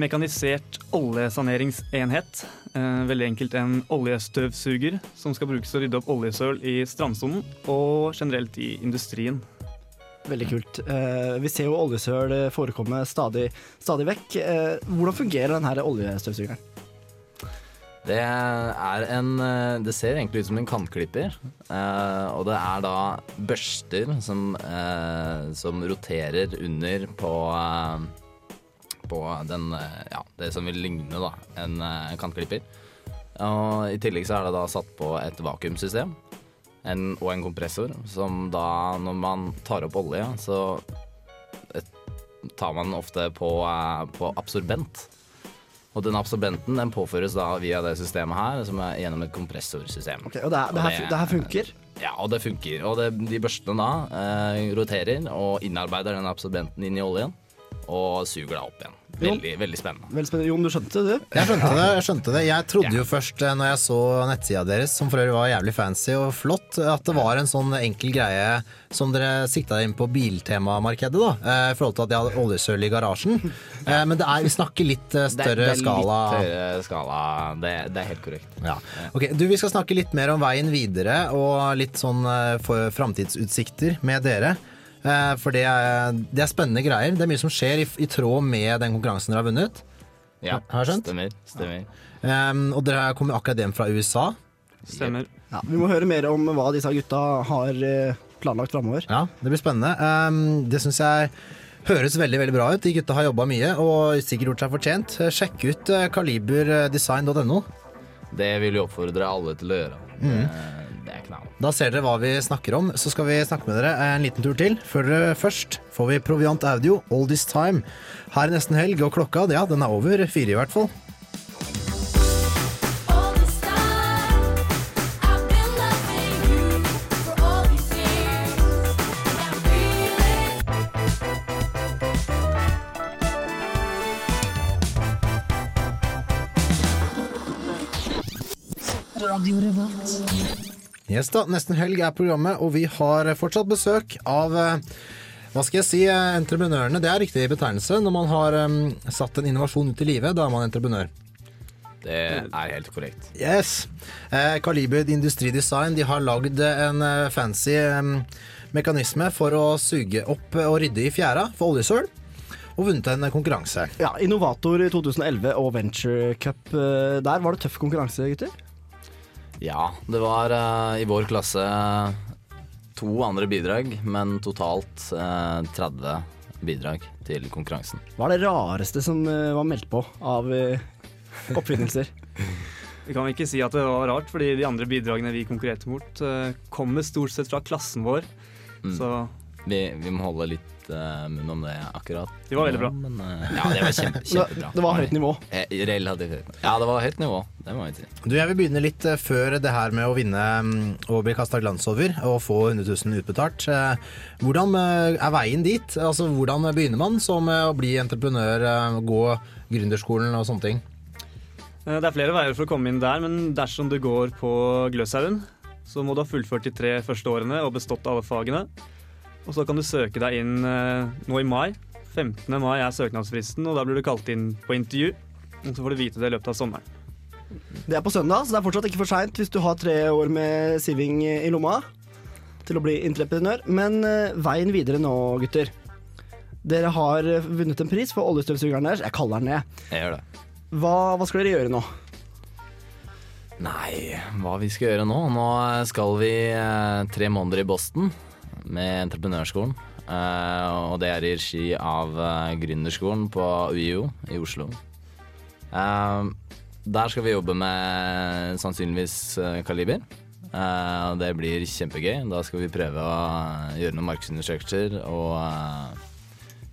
mekanisert oljesaneringsenhet. Eh, veldig enkelt en oljestøvsuger som skal brukes til å rydde opp oljesøl i strandsonen og generelt i industrien. Veldig kult. Eh, vi ser jo oljesøl forekomme stadig, stadig vekk. Eh, hvordan fungerer denne oljestøvsugeren? Det er en Det ser egentlig ut som en kantklipper. eh, og det er da børster som, eh, som roterer under på eh, På den eh, Ja, det som vil ligne da en eh, kantklipper. Og I tillegg så er det da satt på et vakuumsystem en, og en kompressor, som da, når man tar opp olje, så tar man ofte på, eh, på absorbent. Og den absorbenten den påføres da via det systemet her, som er gjennom et kompressorsystem. Ok, og det, det, her, det her funker? Ja, og det funker. Og det, de børstene da eh, roterer og innarbeider den absorbenten inn i oljen, og suger da opp igjen. Veldig, veldig spennende. Veldig spennende. Jon, du skjønte det. Jeg skjønte det. Jeg skjønte det Jeg trodde jo først, eh, når jeg så nettsida deres, som for øvrig var jævlig fancy og flott, at det var en sånn enkel greie som dere sikta inn på biltemamarkedet, da. eh, I forhold til at jeg hadde oljesøl i garasjen. Eh, Men det er, vi snakker litt større Det det er skala. Litt større skala. Det, det er helt korrekt. Ja. Ok, du, Vi skal snakke litt mer om veien videre og litt sånn framtidsutsikter med dere. Eh, For det er, det er spennende greier. Det er mye som skjer i, i tråd med den konkurransen dere har vunnet. Ja, Har jeg skjønt? stemmer. stemmer. Um, og dere kommer akkurat hjem fra USA. Stemmer. Ja, vi må høre mer om hva disse gutta har eh, planlagt framover. Ja, det blir spennende. Um, det syns jeg høres veldig veldig bra ut. De gutta har jobba mye og sikkert gjort seg fortjent. Eh, Sjekk ut kaliberdesign.no. Det vil vi oppfordre alle til å gjøre. Mm. Da ser dere hva vi snakker om. Så skal vi snakke med dere en liten tur til. Før dere først får vi Proviant Audio All This Time. Her er nesten helg, og klokka ja, den er over fire i hvert fall. Da, Nesten helg er programmet, og vi har fortsatt besøk av eh, Hva skal jeg si, eh, entreprenørene, det er riktig betegnelse. Når man har um, satt en innovasjon ut i livet, da er man entreprenør. Det er helt korrekt. Yes. Eh, Kaliber Industridesign de har lagd en fancy um, mekanisme for å suge opp og rydde i fjæra for oljesøl, og vunnet en konkurranse. Ja, Innovator i 2011 og Venture Cup der. Var det tøff konkurranse, gutter? Ja, det var uh, i vår klasse to andre bidrag, men totalt uh, 30 bidrag til konkurransen. Hva er det rareste som uh, var meldt på av eh, oppfinnelser? *laughs* Vi kan ikke si at det var rart, fordi de andre bidragene vi konkurrerte mot, eh, kommer stort sett fra klassen vår. Mm. Så Vi, vi må holde litt eh, munn om det akkurat. De var veldig bra. Men, eh, *laughs* ja, det var kjempe, *laughs* kjempebra. det var høyt nivå. Eh, Relativt høyt. Ja, det var høyt nivå. Det må jeg si. Du, Jeg vil begynne litt før det her med å vinne mm, og bli kasta glans over og få 100 000 utbetalt. Hvordan er veien dit? Altså, Hvordan begynner man som å bli entreprenør, gå gründerskolen og sånne ting? Det er flere veier for å komme inn der, men dersom du går på Gløshaugen, så må du ha fullført de tre første årene og bestått alle fagene. Og så kan du søke deg inn eh, nå i mai. 15. mai er søknadsfristen, og da blir du kalt inn på intervju. Og så får du vite det i løpet av sommeren. Det er på søndag, så det er fortsatt ikke for seint hvis du har tre år med siving i lomma til å bli entreprenør. Men eh, veien videre nå, gutter. Dere har eh, vunnet en pris for oljestøvsugeren deres. Jeg kaller den ned. Jeg gjør det. Hva, hva skal dere gjøre nå? Nei, hva vi skal gjøre nå? Nå skal vi tre måneder i Boston med entreprenørskolen. Eh, og det er i regi av eh, Gründerskolen på UiO i Oslo. Eh, der skal vi jobbe med sannsynligvis Kaliber. Og det blir kjempegøy. Da skal vi prøve å gjøre noen markedsundersøkelser og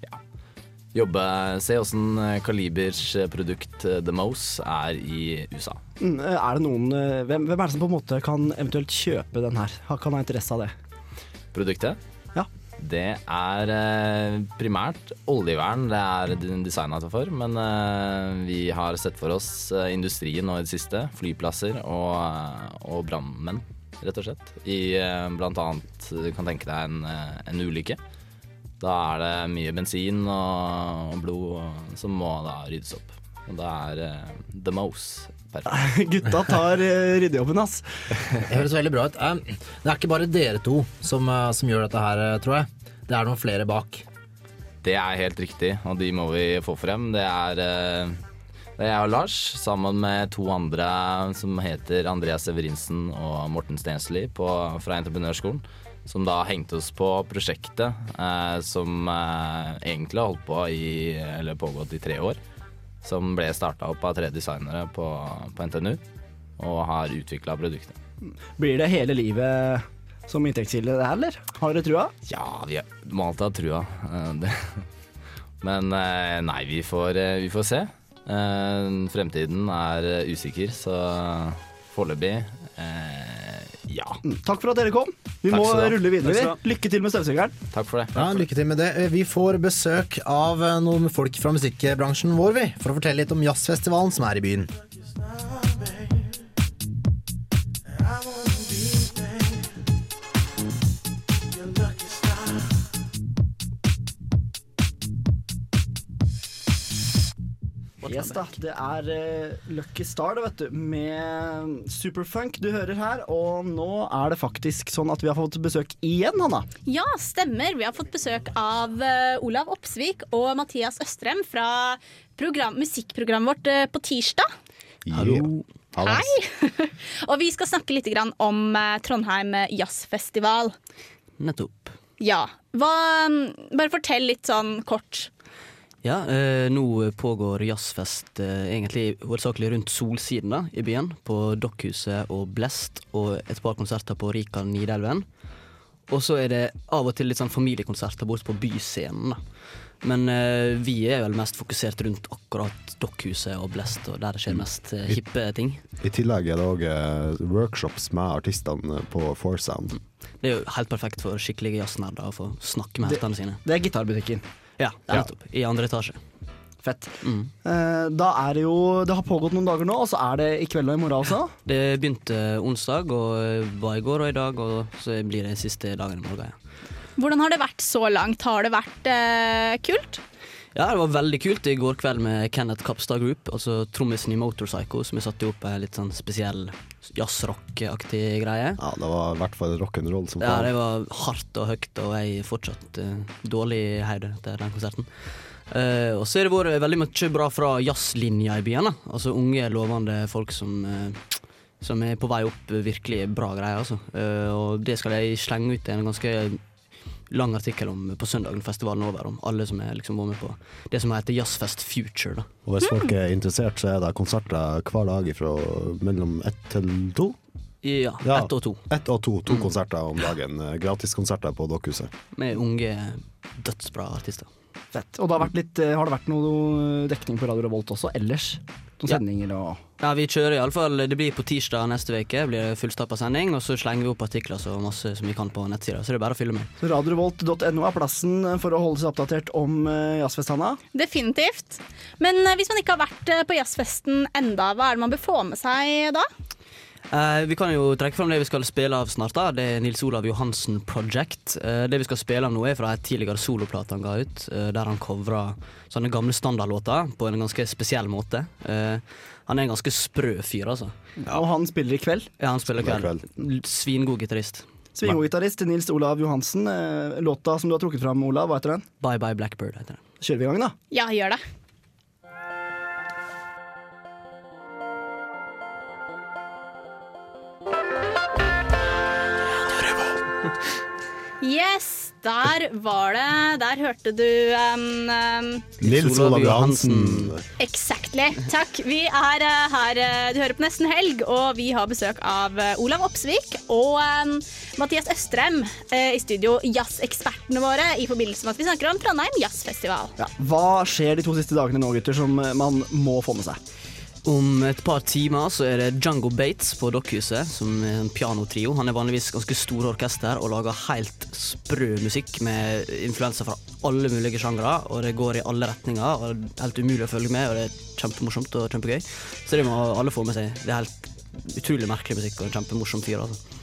ja, jobbe Se åssen Kalibers produkt The Mose er i USA. Mm, Er det noen, hvem, hvem er det som på en måte kan eventuelt kjøpe den her? Kan ha interesse av det? Produktet? Ja. Det er eh, primært oljevern det er designa for, men eh, vi har sett for oss eh, industrien nå i det siste. Flyplasser og, og brannmenn, rett og slett. I blant annet, du kan tenke deg en, en ulykke. Da er det mye bensin og, og blod som må da ryddes opp. Og da er The Mose. Gutta tar uh, ryddejobben, ass. Det høres veldig bra ut. Um, Det er ikke bare dere to som, uh, som gjør dette her, tror jeg. Det er noen flere bak. Det er helt riktig, og de må vi få frem. Det er, det er jeg og Lars, sammen med to andre som heter Andreas Severinsen og Morten Stensli på, fra Entreprenørskolen. Som da hengte oss på prosjektet eh, som eh, egentlig har holdt på i, eller pågått i tre år. Som ble starta opp av tre designere på, på NTNU, og har utvikla produktet. Blir det hele livet som inntektskilde, det her, eller? Har dere trua? Ja, vi må alltid ha trua. eh, det. *laughs* Men eh, nei, vi får, eh, vi får se. Fremtiden er usikker, så foreløpig ja. Takk for at dere kom. Vi Takk må skal du ha. rulle videre. Takk skal du. Lykke til med støvsugeren. Takk for det. Ja, Lykke til med det. Vi får besøk av eh, noen folk fra musikkbransjen vår, vi. For å fortelle litt om jazzfestivalen som er i byen. Yes da, Det er uh, Lucky Star det vet du, med Superfunk du hører her. Og nå er det faktisk sånn at vi har fått besøk igjen, Hanna. Ja, stemmer. Vi har fått besøk av uh, Olav Opsvik og Mathias Østrem fra program, musikkprogrammet vårt uh, på tirsdag. Hallo. Hei! *laughs* og vi skal snakke litt grann om Trondheim Jazzfestival. Nettopp. Ja. Hva, bare fortell litt sånn kort. Ja, eh, nå pågår jazzfest eh, egentlig hovedsakelig rundt Solsiden da, i byen. På Dokkhuset og Blest, og et par konserter på Rika Nidelven. Og så er det av og til litt sånn familiekonserter borte på Byscenen. da. Men eh, vi er vel mest fokusert rundt akkurat Dokkhuset og Blest, og der det skjer mest eh, hippe ting. I tillegg er det òg workshops med artistene på Foursound. Det er jo helt perfekt for skikkelige jazznerder å få snakke med heltene sine. Det er gitarbutikken. Ja, det er nettopp. I andre etasje. Fett. Mm. Eh, da er det jo Det har pågått noen dager nå, og så er det i kveld og i morgen også. Det begynte onsdag og var i går og i dag, og så blir det siste dagen i morgen. Ja. Hvordan har det vært så langt? Har det vært eh, kult? Ja, det var veldig kult i går kveld med Kenneth Kapstad Group, altså trommisen i Motorpsycho, som vi satte opp en litt sånn spesiell jazzrock-aktig greie. Ja, det var i hvert fall rock'n'roll som Ja, det var hardt og høyt, og jeg er fortsatt uh, dårlig i hodet etter den konserten. Uh, og så har det vært veldig mye bra fra jazzlinja i byen. da. Altså unge, lovende folk som, uh, som er på vei opp. eh, Virkelig bra greier, altså. Uh, og det skal jeg slenge ut i en ganske lang artikkel om på søndagen festivalen er over, om alle som er liksom var med på det som heter Jazzfest Future. da. Og hvis folk er interessert, så er det konserter hver dag fra mellom ett til to. Ja, ett og to. Ett og to, to konserter om dagen. eh, Gratiskonserter på Dokkhuset. Med unge, dødsbra artister. Fett. Og det har, vært litt, eh, har det vært noe dekning på Radio Revolt også ellers? Noen Ja. sendinger da? Ja, vi kjører iallfall Det blir på tirsdag neste uke, blir det fullstappa sending. Og så slenger vi opp artikler så masse som vi kan på nettsida. Så det er bare å fylle med. Så radiorevolt.no er plassen for å holde seg oppdatert om eh, jazzfest, Hanna. Definitivt. Men eh, hvis man ikke har vært eh, på jazzfesten enda, hva er det man bør få med seg da? Eh, vi kan jo trekke fram det vi skal spille av snart. da Det er Nils Olav Johansen Project. Uh, det vi skal spille av nå, er fra en tidligere soloplate han ga ut, uh, der han covra sånne gamle standardlåter på en ganske spesiell måte. Eh, han er en ganske sprø fyr, altså. Og han spiller i kveld. Ja, han spiller i kveld. Svingod gitarist. Svinggitarist Nils Olav Johansen. Eh, Låta som du har trukket fram, Olav, hva heter den? Bye Bye Blackbird heter den. Kjører vi i gang, da? Ja, gjør det. Yes, der var det. Der hørte du um, um, Nils Olav Johansen. Exactly. Takk. Vi er uh, her, eh, du hører på Nesten Helg, og vi har besøk av eh, Olav Opsvik og um, Mathias Østrem i studio, jazzekspertene våre, i forbindelse med at vi snakker om Trondheim Jazzfestival. Ja. Hva skjer de to siste dagene nå, gutter, som man må få med seg? Om et par timer så er det Django Bates på Dokkhuset, som er en pianotrio. Han er vanligvis ganske store orkester og lager helt sprø musikk med influenser fra alle mulige sjangre. Og det går i alle retninger, og det er helt umulig å følge med, og det er kjempemorsomt og kjempegøy. Så det må alle få med seg. Det er helt utrolig merkelig musikk og en kjempemorsom fyr, altså.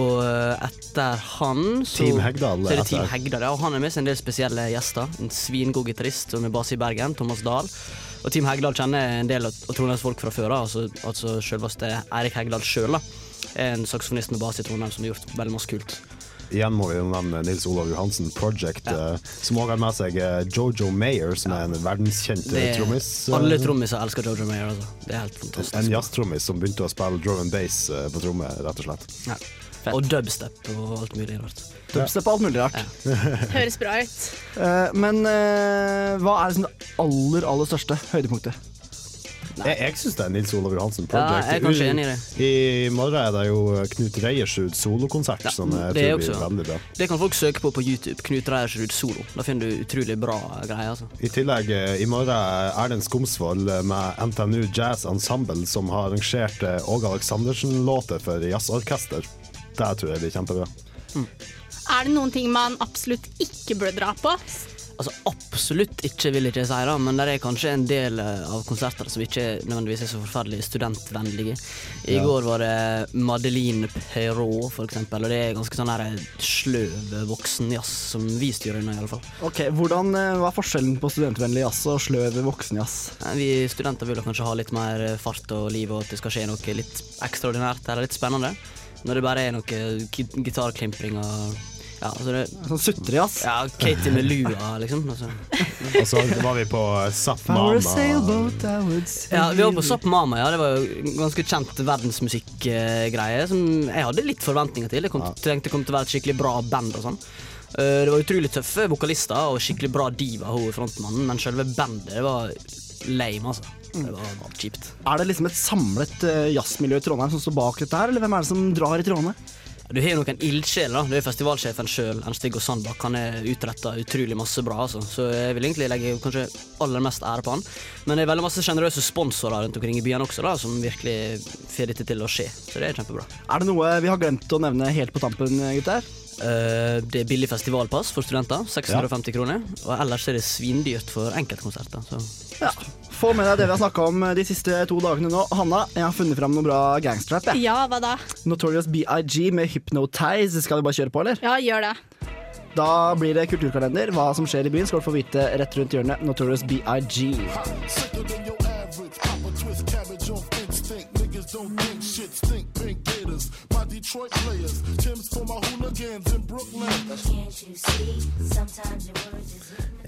Og eh, etter han så, Team Hegdal så er det Team. Hegdal, ja. Og han er med seg en del spesielle gjester. En svingod gitarist som er base i Bergen, Thomas Dahl. Og Team Hegdal kjenner en del av av Trondheims folk fra før av. Altså, altså selveste Eirik Hegdal sjøl en saksofonist med base i Trondheim som har gjort veldig masse kult. Igjen må vi nevne Nils Olav Johansen Project, eh, som òg har med seg eh, Jojo Mayer, som er en verdenskjent eh, trommis. Alle trommiser elsker Jojo Mayer. Altså. Det er helt fantastisk. En jazztrommis som begynte å spille drum and bass på tromme, rett og slett. Ja. Og dubstep og alt mulig rart. Dubstep og alt mulig rart. *laughs* Høres bra ut. Uh, men uh, hva er liksom det aller, aller største høydepunktet? Jeg, jeg syns det er Nils Olav Johansen Ja, jeg er kanskje enig i det. I morgen er det jo Knut Reiersrud solokonsert, som jeg det tror blir veldig bra. Det kan folk søke på på YouTube. Knut Reiersrud solo. Da finner du utrolig bra greier. Altså. I tillegg, eh, i morgen er Erlend Skomsvold eh, med NTNU Jazz Ensemble, som har arrangert Åge Aleksandersen-låter for jazzorkester. Det tror jeg blir kjempebra. Er det noen ting man absolutt ikke bør dra på? Altså Absolutt ikke, vil jeg ikke si, da, men det er kanskje en del eh, av konserter som ikke nødvendigvis er så forferdelig studentvennlige. I Ja. går var det Madeleine Perrault, for eksempel, og det er ganske sånn der sløv voksenjazz som vi styrer unna, iallfall. Ok, hvordan, eh, Hva er forskjellen på studentvennlig jazz og sløv voksenjazz? Vi studenter vil kanskje ha litt mer fart og liv, og at det skal skje noe litt ekstraordinært eller litt spennende. Når det bare er noe gi- gitarklimpring og ja, altså det, Sånn sutrejazz? Ja, Katie med lua, liksom. Altså. Og så var vi på Zapp Mama. Ja, Vi var på Zapp Mama, ja. Det var jo ganske kjent verdensmusikkgreie som jeg hadde litt forventninger til. Jeg kom, tenkte det kom til å være et skikkelig bra band og sånn. Eh, Det var utrolig tøffe vokalister og skikkelig bra diva, hun frontmannen, men selve bandet var lame, altså. Det var bare kjipt. Er det liksom et samlet eh, jazzmiljø i Trondheim som står bak dette her, eller hvem er det som drar i trådene? Du har jo noen ildsjeler. Du er festivalsjefen sjøl, Ernst-Viggo Sandbakk. Han er utretta utrolig masse bra, altså. så jeg vil egentlig legge kanskje aller mest ære på han. Men det er veldig masse sjenerøse sponsorer rundt omkring i byene også, da, som virkelig får dette til å skje. Så det er kjempebra. Er det noe vi har glemt å nevne helt på tampen, gutter? Uh, det er billig festivalpass for studenter, 650 kroner. Og ellers er det svindyrt for enkeltkonserter. Så. Ja. Få med deg det vi har snakka om de siste to dagene nå. Hanna, jeg har funnet fram noe bra gangsterrap. jeg. Ja, hva da? Notorious BIG med Hypnotize. Skal vi bare kjøre på, eller? Ja, gjør det. Da blir det kulturkalender. Hva som skjer i byen, skal du få vite rett rundt hjørnet. Notorious BIG.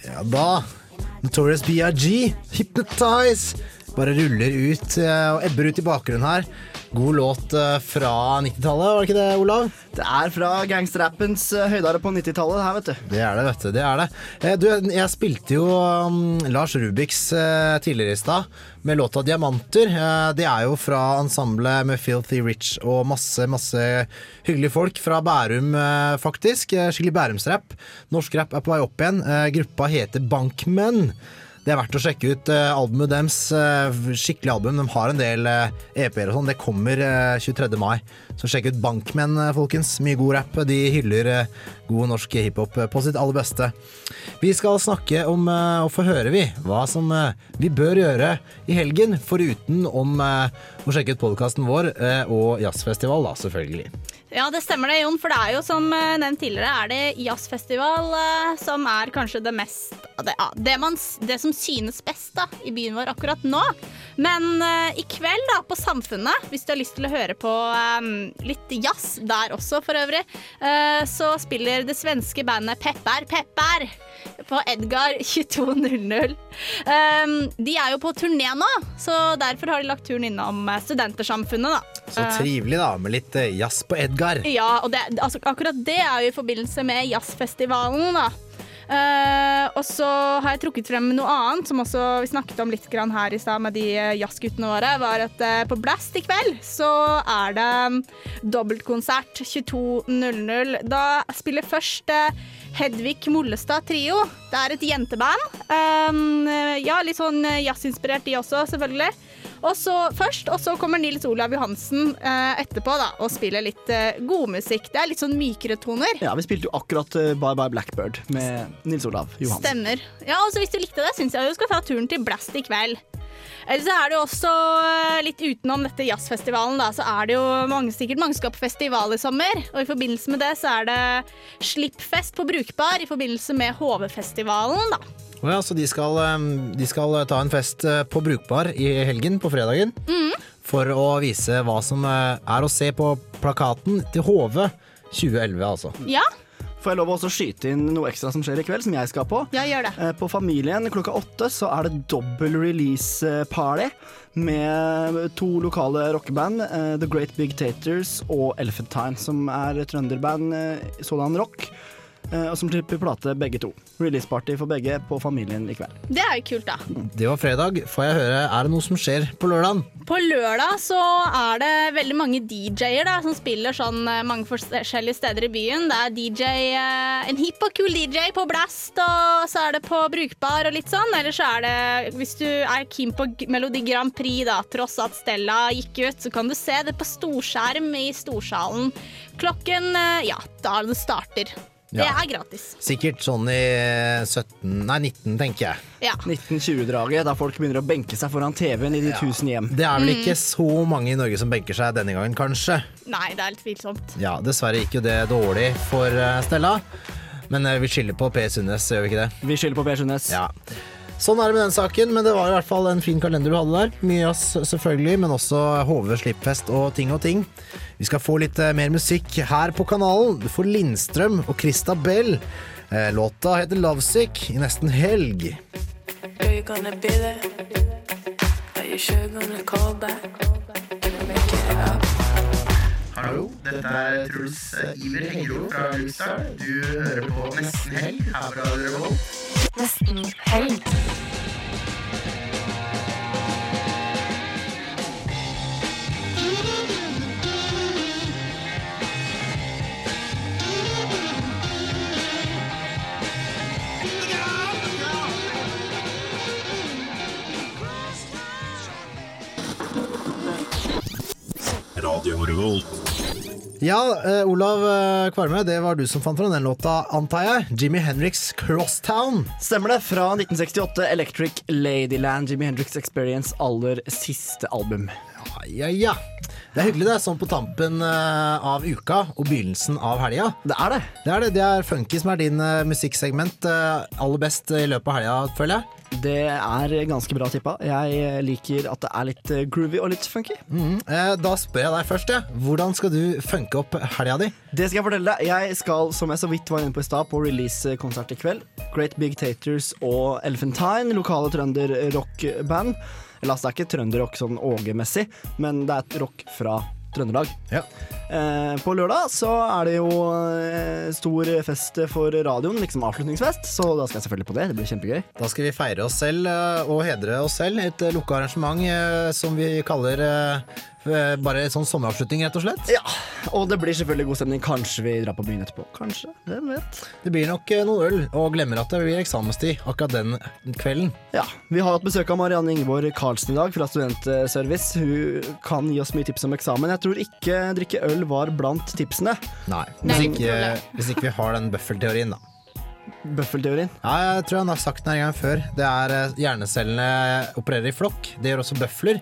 Ja da. Notorious B.I.G. Hypnotize. Bare ruller ut eh, og ebber ut i bakgrunnen her. God låt eh, fra 90-tallet, var det ikke det, Olav? Det er fra gangsterrappens eh, høydare på 90-tallet, det her, vet du. Det er det, vet du. det er det. Eh, Du, jeg spilte jo um, Lars Rubiks tidligere i stad med låta 'Diamanter'. Det er jo fra ensemblet med Filthy Rich og masse, masse hyggelige folk fra Bærum, faktisk. Skikkelig Bærumsrapp. Norsk rapp er på vei opp igjen. Gruppa heter Bankmenn. Det er verdt å sjekke ut eh, albumet deres. eh, skikkelig album. De har en del eh, EP-er og sånn. Det kommer eh, 23. mai. Så sjekk ut Bankmenn, folkens. Mye god rapp. De hyller god norsk hiphop på sitt aller beste. Vi skal snakke om, og få høre, vi, hva som vi bør gjøre i helgen. Foruten om å sjekke ut podkasten vår og jazzfestival, da, selvfølgelig. Ja, det stemmer det, Jon. For det er jo som eh, nevnt tidligere, er det jazzfestival eh, som er kanskje det mest det, det, man, det som synes best da, i byen vår akkurat nå. Men uh, i kveld, da, på Samfunnet, hvis du har lyst til å høre på um, litt jazz der også, for øvrig, uh, så spiller det svenske bandet Pepper Pepper på Edgar *laughs* 2200. Um, de er jo på turné nå, så derfor har de lagt turen innom eh, Studentersamfunnet, da. Så Eh, trivelig, da, med litt eh, jazz på Edgar. ja, og det, altså, akkurat det er jo i forbindelse med jazzfestivalen, da. Uh, og så har jeg trukket frem noe annet, som også vi snakket om litt grann her i stad med de jazzguttene våre. Var at uh, på Blast i kveld så er det um, dobbeltkonsert 22.00. Da spiller først eh, Hedvig Mollestad Trio. Det er et jenteband. Um, ja, litt sånn eh, jazzinspirert de også, selvfølgelig. Og så først, og så kommer Nils Olav Johansen uh, etterpå da, og spiller litt uh, godmusikk. Det er litt sånn mykere toner. Ja, vi spilte jo akkurat uh, Bye Bye Blackbird med Nils Olav Johansen. Stemmer. Ja, og så Hvis du likte det, syns jeg du skal ta turen til Blast i kveld. Eller så er det jo også eh, litt utenom dette jazzfestivalen, da, så er det jo mange, sikkert mange skal på festival i sommer. Og i forbindelse med det så er det slippfest på Brukbar i forbindelse med HV-festivalen, da. Å ja, så de skal, eh, de skal ta en fest eh, på Brukbar i helgen, på fredagen, for å vise hva som eh, er å se på plakaten til HV 2011, altså. Ja, Får jeg lov å skyte inn noe ekstra som skjer i kveld, som jeg skal på? ja gjør det. Eh, På Familien klokka åtte så er det dobbel release-party med to lokale rockeband, eh, The Great Big Taters og Elephantine, som er trønderband eh, sådan rock, eh, og som slipper plate begge to. Release-party for begge på Familien i kveld. Det er jo kult, da. Det var fredag. Får jeg høre, er det noe som skjer på lørdagen? På lørdag så er det veldig mange DJ-er da, som spiller sånn eh, mange forskjellige steder i byen. Det er DJ, eh, en hipp og kul DJ på Blast, og så er det på Brukbar og litt sånn. Eller så er det, hvis du er keen på Melodi Grand Prix, da, tross at Stella gikk ut, så kan du se det på storskjerm i Storsalen klokken eh, ja, da det starter. Det er gratis. Sikkert sånn i 17, nei 19, tenker jeg. Ja. 1920-draget, da folk begynner å benke seg foran TV-en i de tusen hjem. Det er vel Mm. ikke så mange i Norge som benker seg denne gangen, kanskje. Nei, det er litt tvilsomt. Ja, dessverre gikk jo det dårlig for eh, Stella. Men eh, vi skylder på Per Sundnes, gjør vi ikke det? Vi skylder på Per Sundnes. Ja. Sånn er det med den saken, men det var i hvert fall en fin kalender du hadde der. Mye jazz selvfølgelig, men også HV slippfest og ting og ting. Vi skal få litt eh, mer musikk her på kanalen. Du får Lindstrøm og Christa Bell. Eh, Låta heter Lovesick i nesten helg. Are you sure gonna call back? Hallo, dette er Truls Iver Hengro fra Luxdal. Du hører på Nesten Helg her fra Revolt. Nesten helg. Radio Revolt. Ja, eh, Olav eh, Kvarme, det var du som fant fram den låta, antar jeg. Jimmy Henriks 'Crosstown'. Stemmer det. Fra 1968, Electric Ladyland, Jimmy Hendrix Experience aller siste album. Ja, Ja, ja. Det er hyggelig det, sånn på tampen eh, av uka og begynnelsen av helga. Det er det. Det er det, det er funky som er din eh, musikksegment eh, aller best i løpet av helga, føler jeg. Det er ganske bra tippa. Jeg liker at det er litt groovy og litt funky. Mm, Da spør jeg deg først, ja. Hvordan skal du funke opp helga di? Det skal jeg fortelle deg. Jeg skal, som jeg så vidt var inne på i stad, på release-konsert i kveld. Great Big Taters og Elephantine, lokale trønder-rockband. Eller altså, det er ikke trønderrock sånn Åge-messig, men det er et rock fra Trøndelag. Eh, på lørdag så er det jo eh, stor fest for radioen, liksom avslutningsfest, så da skal jeg selvfølgelig på det. Det blir kjempegøy. Da skal vi feire oss selv eh, og hedre oss selv. Et eh, lukka arrangement eh, som vi kaller eh, bare en sånn sommeravslutning, rett og slett. Ja, og det blir selvfølgelig god stemning. Kanskje vi drar på byen etterpå. Kanskje. Hvem vet. Det blir nok eh, noe øl, og glemmer at det blir eksamenstid akkurat den kvelden. Ja, Vi har hatt besøk av Marianne Ingeborg Karlsen i dag fra Studentservice. Hun kan gi oss mye tips om eksamen. Jeg tror ikke drikke øl var blant tipsene. Nei, hvis ikke ikke, hvis ikke vi har den bøffelteorien, da. Bøffelteorien? Ja, jeg tror han har sagt den en gang før. Det er eh, Hjernecellene opererer i flokk. Det gjør også bøfler.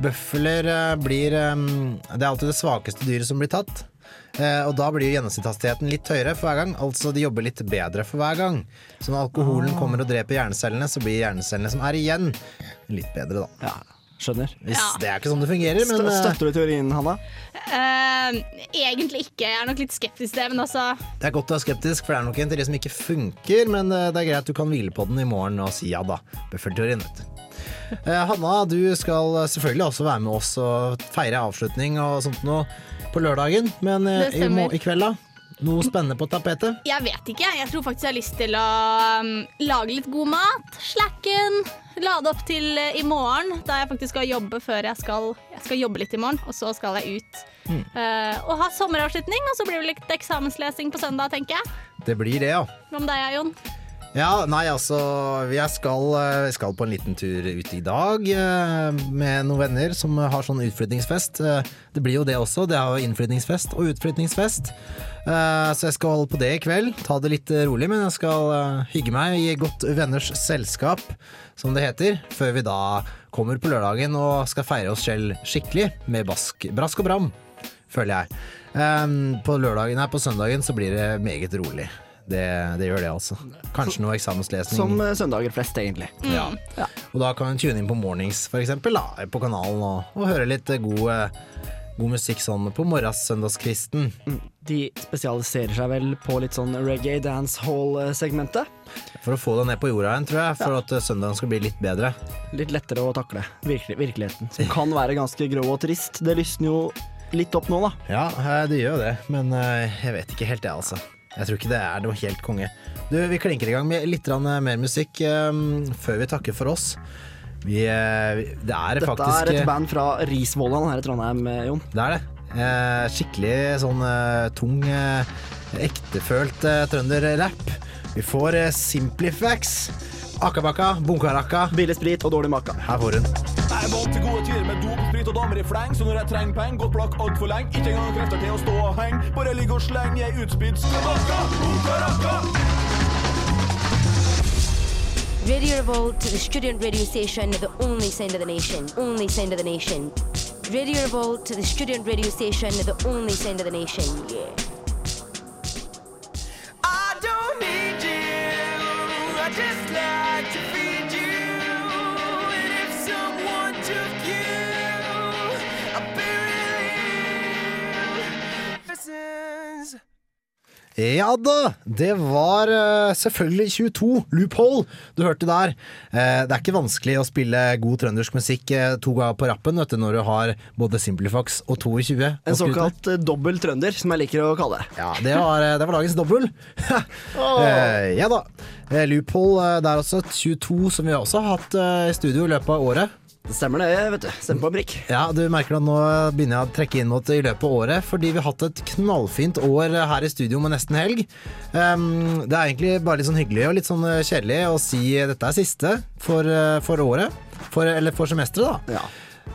Bøfler eh, blir eh, Det er alltid det svakeste dyret som blir tatt. Eh, og da blir gjennomsnittshastigheten litt høyere for hver gang. Altså de jobber litt bedre for hver gang. Så når alkoholen kommer og dreper hjernecellene, så blir hjernecellene som er igjen, litt bedre, da. Ja, skjønner. Hvis, Det er ikke sånn det fungerer, men eh, Støtter du teorien, Hanna? Uh, egentlig ikke. Jeg er nok litt skeptisk til det, men altså Det er godt å være skeptisk, for det er nok en teori som ikke funker, men eh, det er greit du kan hvile på den i morgen og si ja da. Bufferteorien, vet du. Uh, Hanna, du skal selvfølgelig også være med oss og feire avslutning og sånt noe på lørdagen, men uh, i, i kveld, da? Noe spennende på tapetet? Jeg vet ikke. Jeg tror faktisk jeg har lyst til å um, lage litt god mat. Slacken. Lade opp til uh, i morgen, da jeg faktisk skal jobbe før jeg skal Jeg skal jobbe litt i morgen, og så skal jeg ut. Mm. Uh, og ha sommeravslutning, og så blir det litt eksamenslesing på søndag, tenker jeg. Det blir det, ja. Hva med deg, Jon? Ja, nei, altså Jeg skal, eh, jeg skal på en liten tur ut i dag eh, med noen venner som har sånn utflyttingsfest. Eh, Det blir jo det også. Det er jo innflyttingsfest og utflyttingsfest. Så jeg skal holde på det i kveld. Ta det litt rolig, men jeg skal hygge meg i godt venners selskap, som det heter, før vi da kommer på lørdagen og skal feire oss selv skikkelig med bask, brask og bram, føler jeg. På lørdagen, nei, på søndagen så blir det meget rolig. Det, det gjør det, altså. Kanskje noe eksamenslesning. Som eh, søndager flest, egentlig. Ja. Og da kan du tune inn på Mornings, for eksempel, da, på kanalen, og, og høre litt eh, god, eh, god musikk sånn på morgenssøndagskvisten. De spesialiserer seg vel på litt sånn reggae dancehall-segmentet. For å få det ned på jorda igjen, tror jeg, for at eh, søndagen skal bli litt bedre. Litt lettere å takle virkelig, virkeligheten, som *laughs* kan være ganske grå og trist. Det lysner jo litt opp nå, da. Ja, det gjør jo det, men jeg vet ikke helt det, altså. Jeg tror ikke det er noe helt konge. Du, Vi klinker i gang med litt eh, mer musikk eh, før vi takker for oss. Vi, eh, det er Dette faktisk er et band fra Risvollan her i Trondheim, Jon. Det er det. Eh, skikkelig sånn tung, ektefølt eh, trønderrapp. Vi får Simplifax, Akabaka, bunkarakka. Billig sprit og dårlig maka. Her får hun. Jeg er vant til gode tider med dop, sprit og damer i fleng, så når jeg trenger penger, gått blakk altfor lenge. Ikke engang krefter til å stå og henge, bare ligge og slenge ei utspydd skabakka, bunkarakka. Radio Revolt, the student radio station, the only sound of the nation. Only sound of the nation. Radio Revolt, the student radio station, the only sound of the nation. Yeah. I don't need you, I just to feed Ja da, det var eh, selvfølgelig 22, Loophole, du hørte der. Eh, det er ikke vanskelig å spille god trøndersk musikk eh, to ganger på rappen vet du, når du har både Simplifax og 22. En såkalt dobbel trønder, som jeg liker å kalle det. Ja, det var, det var dagens dobbel. *laughs* Ja da. Loophole det der også, 22, som vi også har hatt i studio i løpet av året. Det stemmer det, vet du. Stemmer på en prikk. Ja, du merker at nå begynner jeg å trekke inn mot i løpet av året, fordi vi har hatt et knallfint år her i studio med nesten helg. Um, det er egentlig bare litt sånn hyggelig og litt sånn eh, kjedelig å si dette er siste for, eh, for året. For, eller for semesteret, da. Ja.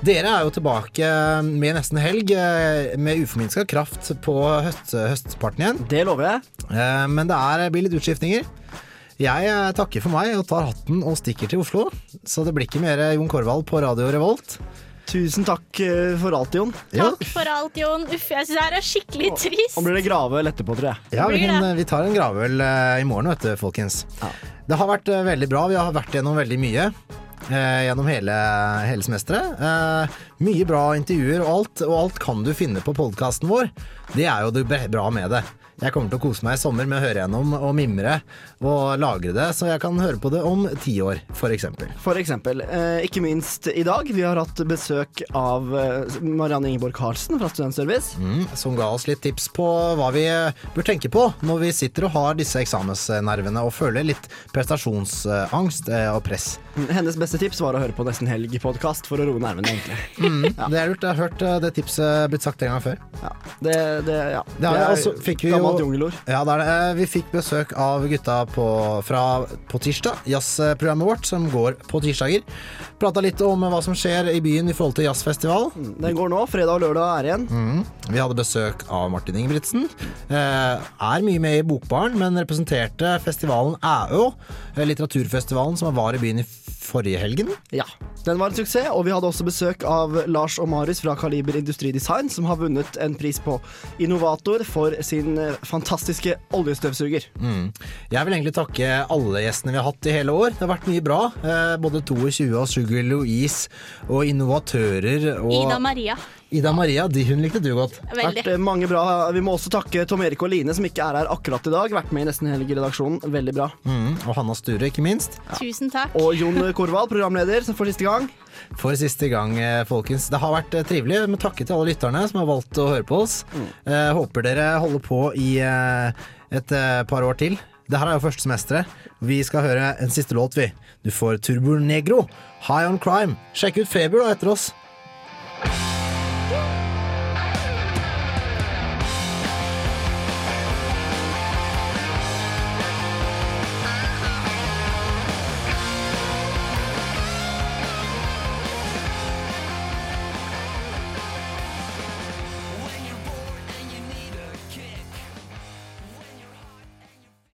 Dere er jo tilbake med nesten helg, eh, med uforminska kraft på høst, høstparten igjen. Det lover jeg. Eh, Men det er, blir litt utskiftninger. Jeg eh, takker for meg og tar hatten og stikker til Oslo. Så det blir ikke mer Jon Korvald på Radio Revolt. Tusen takk eh, for alt, Jon. Takk for alt, Jon. Uff, jeg syns det her er skikkelig trist. Nå blir det graveøl etterpå, tror jeg. Ja, vi, kan, vi tar en gravøl eh, i morgen, vet du, folkens. Det har vært eh, veldig bra. Vi har vært gjennom veldig mye. eh, gjennom hele, hele semesteret. Eh, mye bra intervjuer og alt, og alt kan du finne på podkasten vår. Det er jo det bra med det. Jeg kommer til å kose meg i sommer med å høre gjennom og mimre og lagre det, så jeg kan høre på det om ti år. For eksempel. Eh, ikke minst i dag. Vi har hatt besøk av eh, Marianne Ingeborg Karlsen fra Studentservice. Mm, som ga oss litt tips på hva vi bør tenke på når vi sitter og har disse eksamensnervene og føler litt prestasjonsangst eh, og press. Hennes beste tips var å høre på Nesten Helg-podkast for å roe nervene, egentlig. *laughs* Mm, Det er lurt. Jeg har hørt eh, det tipset blitt sagt en gang før. Det, det, ja. Det er, fikk vi jo, gammelt jungelord. Ja, det er det. Vi fikk besøk av gutta på, fra På tirsdag, jazzprogrammet vårt, som går på tirsdager. Prata litt om hva som skjer i byen i forhold til jazzfestival. Den går nå. Fredag og lørdag er igjen. Mm. Vi hadde besøk av Martin Ingebrigtsen. Eh, er mye med i Bokbaren, men representerte festivalen Æø, eh, litteraturfestivalen som var i byen i forrige helgen. Ja, den var en suksess, og vi hadde også besøk av Lars og Marius fra Kaliber Industridesign, som har vunnet en pris på Innovator for sin eh, fantastiske oljestøvsuger. Mm. Jeg vil egentlig takke alle gjestene vi har hatt i hele år. Det har vært mye bra. Eh, både 22 og Sugar Louise og innovatører og Ida Maria. Ida Maria, de hun likte du godt. Vært eh, mange bra. Vi må også takke Tom Erik og Line, som ikke er her akkurat i dag. Vært med i Nesten Helg-redaksjonen. Veldig bra. Mm. Og Hanna Sture, ikke minst. Tusen takk. Og Jon Korvald, programleder, for siste gang. For siste gang, eh, folkens. Det har vært eh, trivelig. Med takke til alle lytterne som har valgt å høre på oss. Eh, håper dere holder på i eh, et eh, par år til. Det her er jo første semesteret. Vi skal høre en siste låt, vi. Du får Turbo Negro, High on Crime. Sjekk ut Feber da etter oss.